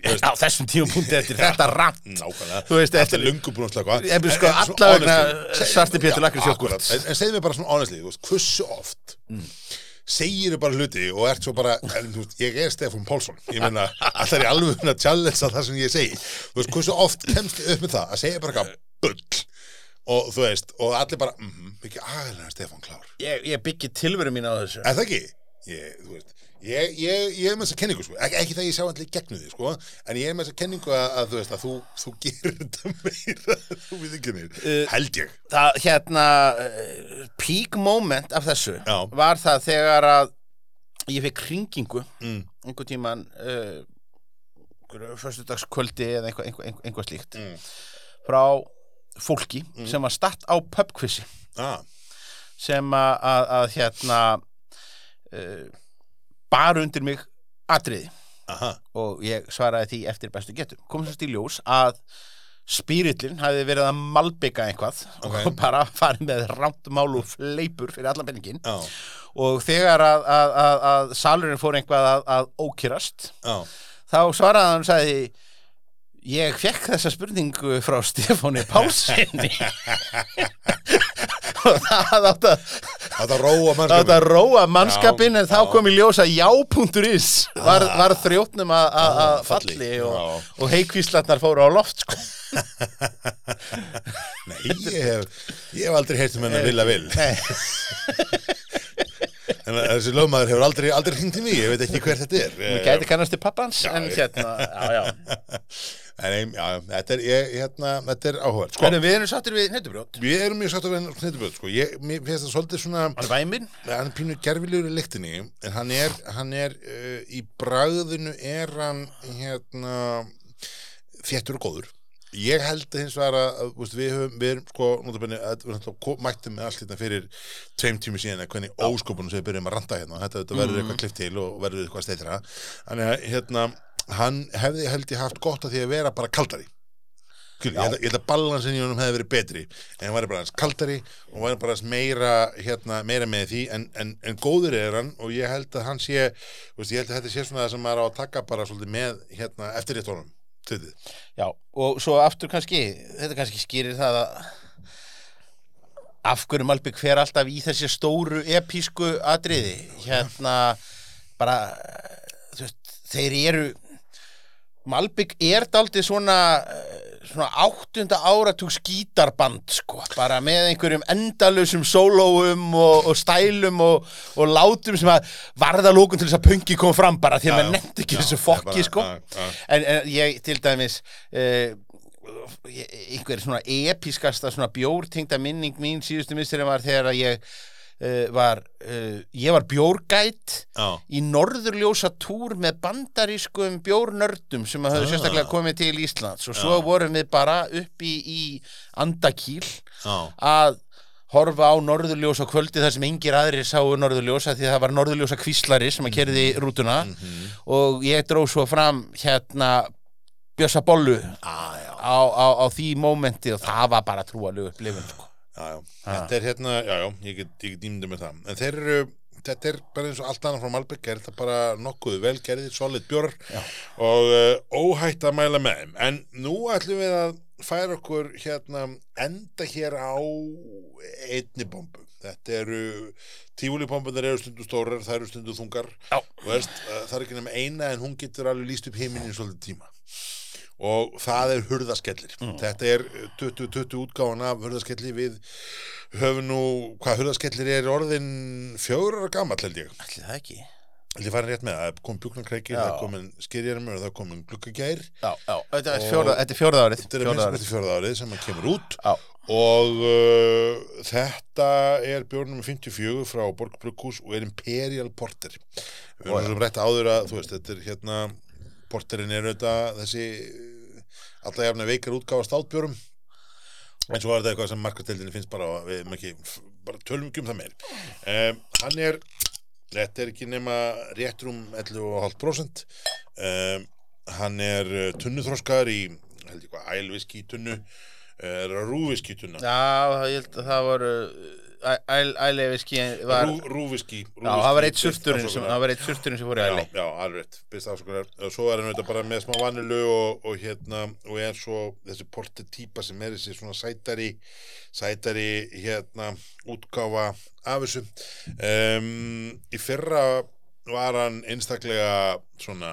þú veist, á þessum tíum punkti eftir þetta rant nákvæmlega, Þú veist, þetta þetta er lungu búin að slaka. Ég byrja sko alla vegna svarti Pétur Lakris jógurt. En, en segðu mér bara svona honestly, þú veist, hversu oft segir bara hluti og ert svo bara, ég er Stefán Pálsson, ég meina, alltaf er ég alveg að challenge það sem ég segi, þú veist, hversu oft kemst upp með það? Að segja bara eitthvað bull. Og þú veist, og allir bara, mhm, ekki aðeins Stefán klár. ég, ég byggi tilveru mín á þessu. Er það ekki? Ég, þú veist, ég, ég, ég er með þessa kenningu, sko, Ek, ekki það ég sjá allir gegnu því, sko, en ég er með þessa kenningu að, að þú veist, að þú, þú gerir þetta meira, þú við ekki nýr, held ég. það hérna uh, peak moment af þessu Já. var það þegar að ég fekk kringingu Mm. einhver tíman uh, fyrstudagskvöldi eða einhvað, einhvað, einhvað, einhvað slíkt Mm. frá fólki sem var statt á pubquizi Ah, sem að, að, að hérna uh, bar undir mig atriði. Aha, og ég svaraði því eftir bestu getum kom sérst í ljós að spírillin hafi verið að malbygga eitthvað Ok. og bara farið með rámt mál og fleipur fyrir allan penningin já, og þegar að, að, að, að salurinn fór eitthvað að, að ókýrast já. þá svaraði hann og sagði ég fekk þessa spurningu frá Stefáni Pálsini og það átt að Þetta róa það átt að róa mannskapin en þá já. kom í ljós að já.is var, var þrjótnum að- að að falli. falli og, Já. og heikvíslarnar fóru á loft sko. Nei, ég hef, ég hef aldrei heyrt um hennar vilja vil Nei, En þessi lögmaður hefur aldrei, aldrei hringt í mig Ég veit ekki hver þetta er. Við gæti kannast til pappans en hérna, já, já. En já, þetta er, ég, hérna, þetta er áhugað Sko, við erum sattir við nettubrjót við erum mjög satt að vera knættuböð Sko, ég, mér finnst það svolítið svona hann er væminn? Hann er pínu gerfilegur í lyktinni. En hann er, hann er uh, í bragðinu er hann hérna þéttur og góður ég held hins vegar að, veist, við höfum, við erum sko notabenni, að við mættum með allt hérna fyrir tveim tími síðan að hvernig óskopunum sem við byrjum að randa hérna. Þetta, þetta verður eitthvað klift til og verður eitthvað steitra þannig að hérna hann hefði held ég haft gott að því að vera bara kaldari. Skil, ég held að, balansin í honum hefði verið betri en hann væri bara hans kaldari og væri bara hans meira, hérna, meira með því en, en, en góður er hann og ég held að hann sé, veist, ég held að þetta sé svona það sem maður á að taka bara svolítið með hérna, eftir rétt honum Já, og svo aftur kannski, þetta kannski skýrir það að af hverju Malbygg fer alltaf í þessi stóru epísku atriði. Hérna bara þú veist, þeir eru Malbygg er daldið svona svona áttunda áratug skítarband sko, bara með einhverjum endalausum sólóum og, og stælum og, og látum sem að varða lókun til þess að punki kom fram bara því að maður nefndi ekki Já, þessu fokki sko. já, já. en, en ég til dæmis uh, einhver svona episkasta svona bjórtingda minning mín síðustu misturinn var þegar að ég var uh, ég var bjórgætt Já, í norðurljósa túr með bandarískum bjórnördum sem að höfðu Ah. sérstaklega komið til Íslands. Og svo vorum við bara upp í, Andakíl já, að horfa á norðurljósa kvöldi þar sem engir aðrir sáu norðurljósa því það var norðurljósa kvíslari sem að kerði rútuna. Mhm. og ég dró svo fram hérna Bjössa Bollu ah, já, á, á, á því mómenti og það var bara trúalegu upplifun sko. Já, já. Þetta er hérna, já, já, ég get, get ímyndið með það. En þeir eru, þetta er bara eins og allt annað frá Malbygg er þetta bara nokkuð velgerðið, solid bjór Já. og uh, óhætt að mæla með þeim. En nú ætlum við að færa okkur hérna enda hér á einni bombu. Þetta eru tífúlipombunar eru stundu stórar, það eru stundu þungar. Veist, uh, það er ekki nema eina en hún getur alveg líst upp heiminn í svolítið tíma og það er hurðaskellir. Þetta er 2020 útgáfan af hurðaskelli við höfum nú, hvað hurðaskellir er orðin fjögur ára gamall held ég. Ætli það ekki. Ég farin rétt með, það. Er komin bjúknarkreiki Já. það komin skýrjarmur og það Já, já, þetta er fjórða, árið þetta er að fjórða minnst árið. sem að kemur út. Já, og uh, þetta er bjórnum 54 frá Borg Brugghús og er Imperial Porter. Við sem rætt áður að þú veist, þetta er hérna Porterin er auðvitað þessi alla jafna veikar útgáfa státbjórum en svo er þetta eitthvað sem markasteldinni finnst bara við ekki, bara tölum ekki um það meir. Um, hann er þetta er ekki nema rétt rúm 11,5% um, hann er uh, tunnuþroskaður í held ég hvað, ælviski tunnu er rúviski tunna. Já, ég held að það voru Rú, rúviski það var eitt surturinn sem, það fór í æli. já, alveg byrst afsökunar. Og svo er hann auðvitað bara með smá vanilu og, og hérna, og er svo þessi porti típa sem er þessi svona sætari sætari, hérna útgáfa af þessu. Um, í fyrra var hann einstaklega svona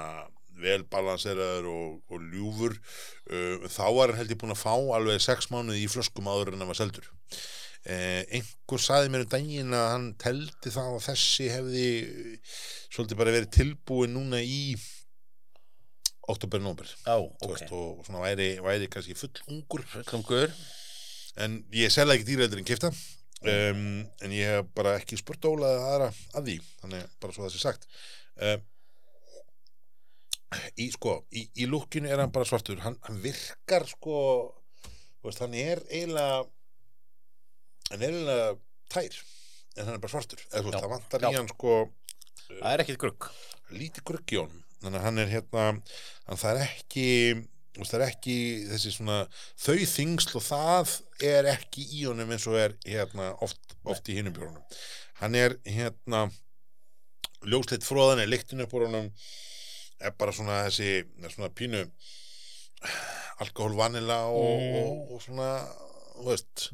vel balanseraður og, og ljúfur. Uh, þá var hann held ég búin að fá alveg sex mánuði í flöskum áður en hann var seldur Eh, einhver saði mér um daginn að hann teldi það að þessi hefði svolítið bara verið tilbúin núna í oktober, nóber Já, ok. veist, og svona væri, væri kannski full ungur. Klungur en ég selða ekki dýræður en kifta um, en ég hef bara ekki spurt Óla eða aðra að því þannig bara svo það sé sagt. Um, í sko í, í lukkinu er hann bara svartur. Hann, hann virkar sko veist, hann er eiginlega er eiginlega tær? En hann er bara svartur? Eða Já, það vantar já. í hann sko Það er ekkit grugg. lítið grugg í honum. Þannig að hann er hérna hann það er ekki það er ekki þessi svona þau þingsl og það er ekki í honum eins og er hérna oft, oft í hinnum bjórunum. Hann er hérna ljósleitt fróðan er líktinu upp úr honum er bara svona þessi svona pínu alkohol vanila og, Mm. og, og svona veist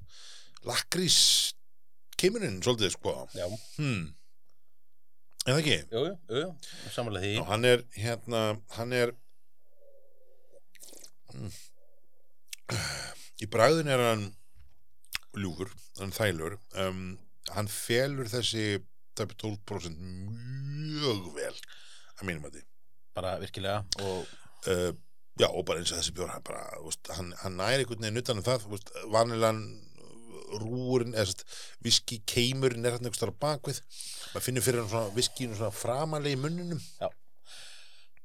lakrís kemurinn svolítið sko. Já, hmm. eða ekki? Jú, jú, jú, jú, samanlega því. Og hann er hérna hann er mm, í bræðin er hann ljúfur, hann þælur. Um, hann felur þessi tæpi 12% mjög vel að mínum að því bara virkilega og uh, já og bara eins og þessi bjór hann, hann, hann næri einhvern veginn utan um það vanilan rúurinn eða viski keimurinn er hann einhvers þar á bakvið maður finnur fyrir hann svona viskinu svona framanlega í munninum.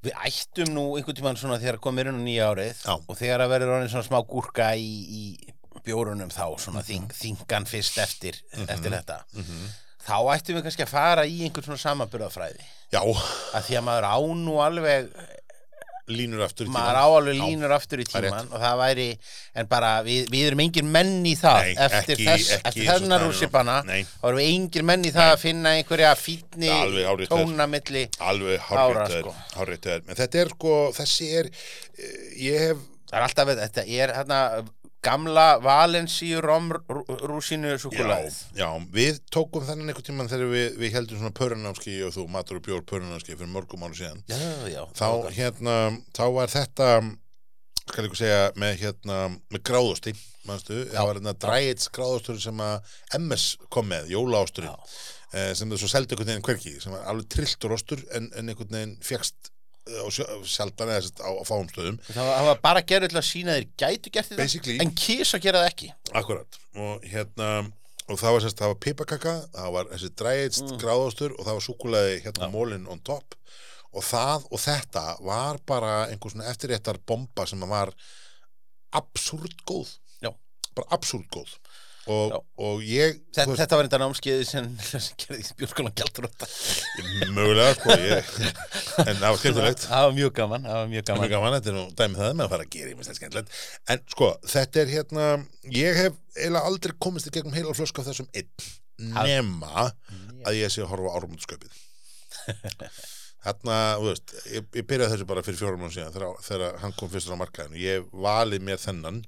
Við ættum nú einhvern tímann svona þegar komið inn á nýja árið Já. og þegar að verður orðin svona smá gúrka í, í bjórunum þá svona þing, þingan fyrst eftir, eftir þetta þá ættum við kannski að fara í einhvern svona samanburðafræði já, að því að maður á nú alveg línur aftur í maður á tímann. alveg Já. línur aftur í tíman og það væri, en bara við, við erum engin menn í það Nei, eftir, ekki- þess, ekki eftir nú. rússipanna Nei. þá erum við engin menn í það að finna einhverja fítni Alveg hárrétt hjá þér. tóna milli alveg hárréttur sko. þetta er sko, þessi er eh, ég hef, það er alltaf, þetta er hérna gamla Valensíu romrúsinu já, súkulæðið já við tókum þennan einhvern tímann þegar við, við heldum svona pörunámski og þú matur og bjór pörunámski fyrir mörgum ára síðan. Já, já, þá hérna, þá var þetta skal ég segja með hérna með gráðusti, manstu? Það var hérna dræits gráðustur sem að MS kom með, jólaásturinn Já. eh, sem þau svo seldi einhvern veginn hverki sem var alveg trilltur ostur en, en einhvern veginn sjö- sjaldan eða á, á fáum stöðum. Það var, bara gerður til að sína þeir gætu gert þetta en kýs að gera það ekki. Akkurat. Og hérna og það var var pipakaka það var þessi dræðist mm. gráðastur og það var súkulaði hérna mólin on top. Og það og þetta var bara einhver svona eftirréttar bomba sem var absúrt góð. Já. bara absúrt góð og, og ég þetta, þetta var enda námskeiði sem, sem gerði í bjórskólan gæltur mögulega sko ég, en það var skemmtilegt það var mjög gaman það var mjög Gaman. gaman Gaman, þetta er nú dæmið það með að fara að gera ég skemmtilegt. En sko, þetta er hérna ég hef eiginlega aldrei komist í gegnum heila flösku af þessum einn nema að ég sé að horfa á árumundskaupið Þarna, þú veist, ég, ég byrjaði þessu bara fyrir fjórum mánu síðan þegar, þegar hann kom fyrstur á markaðinu. Ég hef valið mér þennan.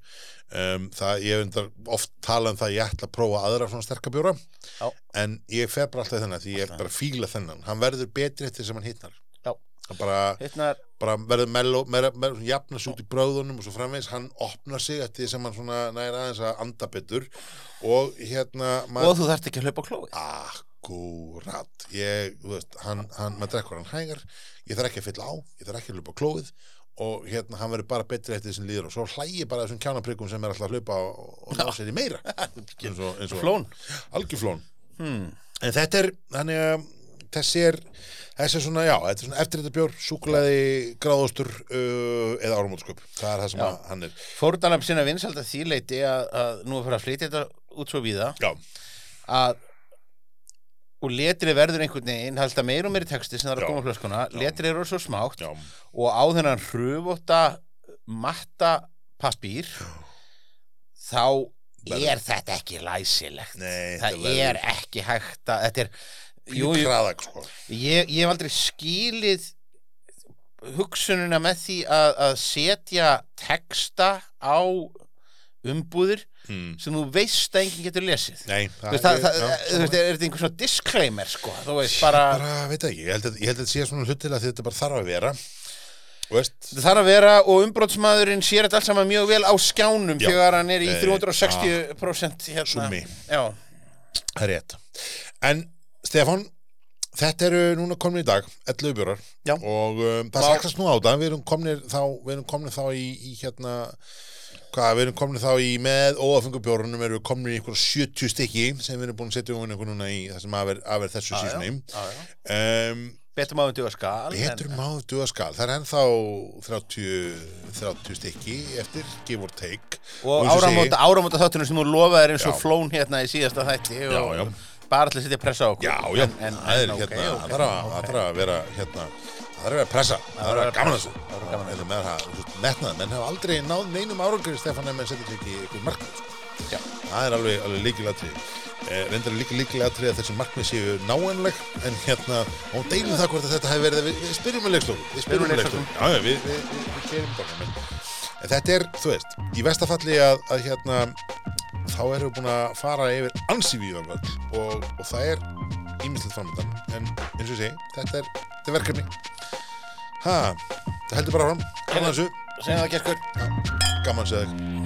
Um, það, ég undar oft talað um það að ég ætla að prófa aðra svona sterkabjóra Já. en ég fer bara alltaf þennan því ég bara fíla þennan. Hann verður betri eftir sem hann hittnar. Já. Það bara, hérna, bara verður melló, meira, meira, svona jafna sig út í bráðunum og svo framvegis, hann opnar sig eftir því sem hann svona næra aðeins að anda betur og hérna og þú þarft ekki að hlaupa klóið akkurat. Ég, þú veist, hann, hann, maður drekkur hann hægar. Ég þarf ekki að fylla á, ég þarf ekki að hlaupa á klóið. Og hérna hann verður bara betri eftir þessum líður. Og svo hlægi bara þessum kjánaprikum sem er alltaf að hlaupa og, og ná sér í meira. Eins og, eins og flón. Algjörflón hmm. en þetta er, þannig að þessi er, þessi er svona, já, þetta er svona eftir þetta bjór, súkulæði, gráðostur uh, eða árumótsköp, það er það sem hann er. Fórdanlega sinna vinsald að því leiti að, að nú er fyrir að flytja þetta út svo víða já, að og letrið verður einhvern veginn halda meir og meiri texti sem það er að koma flöskuna letrið eru svo smátt já, og á þennan hrufóta matta pappír þá Verður- er þetta ekki læsilegt. Nei, það verður- er ekki hægt að þetta er, jú, jú, kraðak, sko. Ég, ég hef aldrei skilið hugsununa með því að, að setja texta á umbúðir hmm. sem þú veist að enginn getur lesið Nei, Þú veist, það, það, já, þú veist, er þetta einhver svona disclaimer sko, þú veist, bara, bara, veit ekki, ég held að, ég held að þetta sé svona hlut til að þetta bara þarf að vera það þarf að vera og umbrótsmaðurinn sér þetta allt saman mjög vel á skjánum Já. þegar hann er í Eh, 360% hérna, Súmmi. já, það er rétt En, Stefán Þetta eru núna komin í dag, 11 bjórar Já. og um, það Vá. sakast nú á það við erum komnir þá, við erum komnir þá í, í hérna hvað, við erum komnir þá í með óafengubjórunum erum við komnir í einhver 70 stykki sem við erum búin að setja um einhver núna í það sem er, er þessu Já, já. já, já. um, betur maður duga skal Betur máður duga skal, það er ennþá 30, 30 stykki eftir give or take og og áramóta, þáttunum sem þú lofaðir eins og Já. flón hérna í síðasta þætti Já, og já. bara allir setja pressa á okkur Já, já, en, en, það er en, ok, hérna, það þarf að- ok. það þarf að vera hérna, Það er vera að pressa, það er að gaman að þessu. Það er gaman að þessu. Með það, þú veist, metnað, menn hafa aldrei náð neinum árangur Stefán ef menn setur sig ekki ykkur markmið sko. Já. Það er alveg, alveg líkilatri eh, Reyndar er líka líkilatri að þessi markmið séu náenleg En hérna, og deilum það hvort að þetta hefði verið Við, spyrjum með leikstofu Við spyrjum með leikstofu Já, já, við, við, við, við kerum bara þetta er, þú veist, í vestafalli að, að hérna Þá erum við búin að fara yfir völl. Og, og það er ímislegt framöndan En eins og ég segi, þetta er, þetta er verkefni. Ha, það heldur bara fram Gaman þessu, Segna það, Gerkur gaman segja þér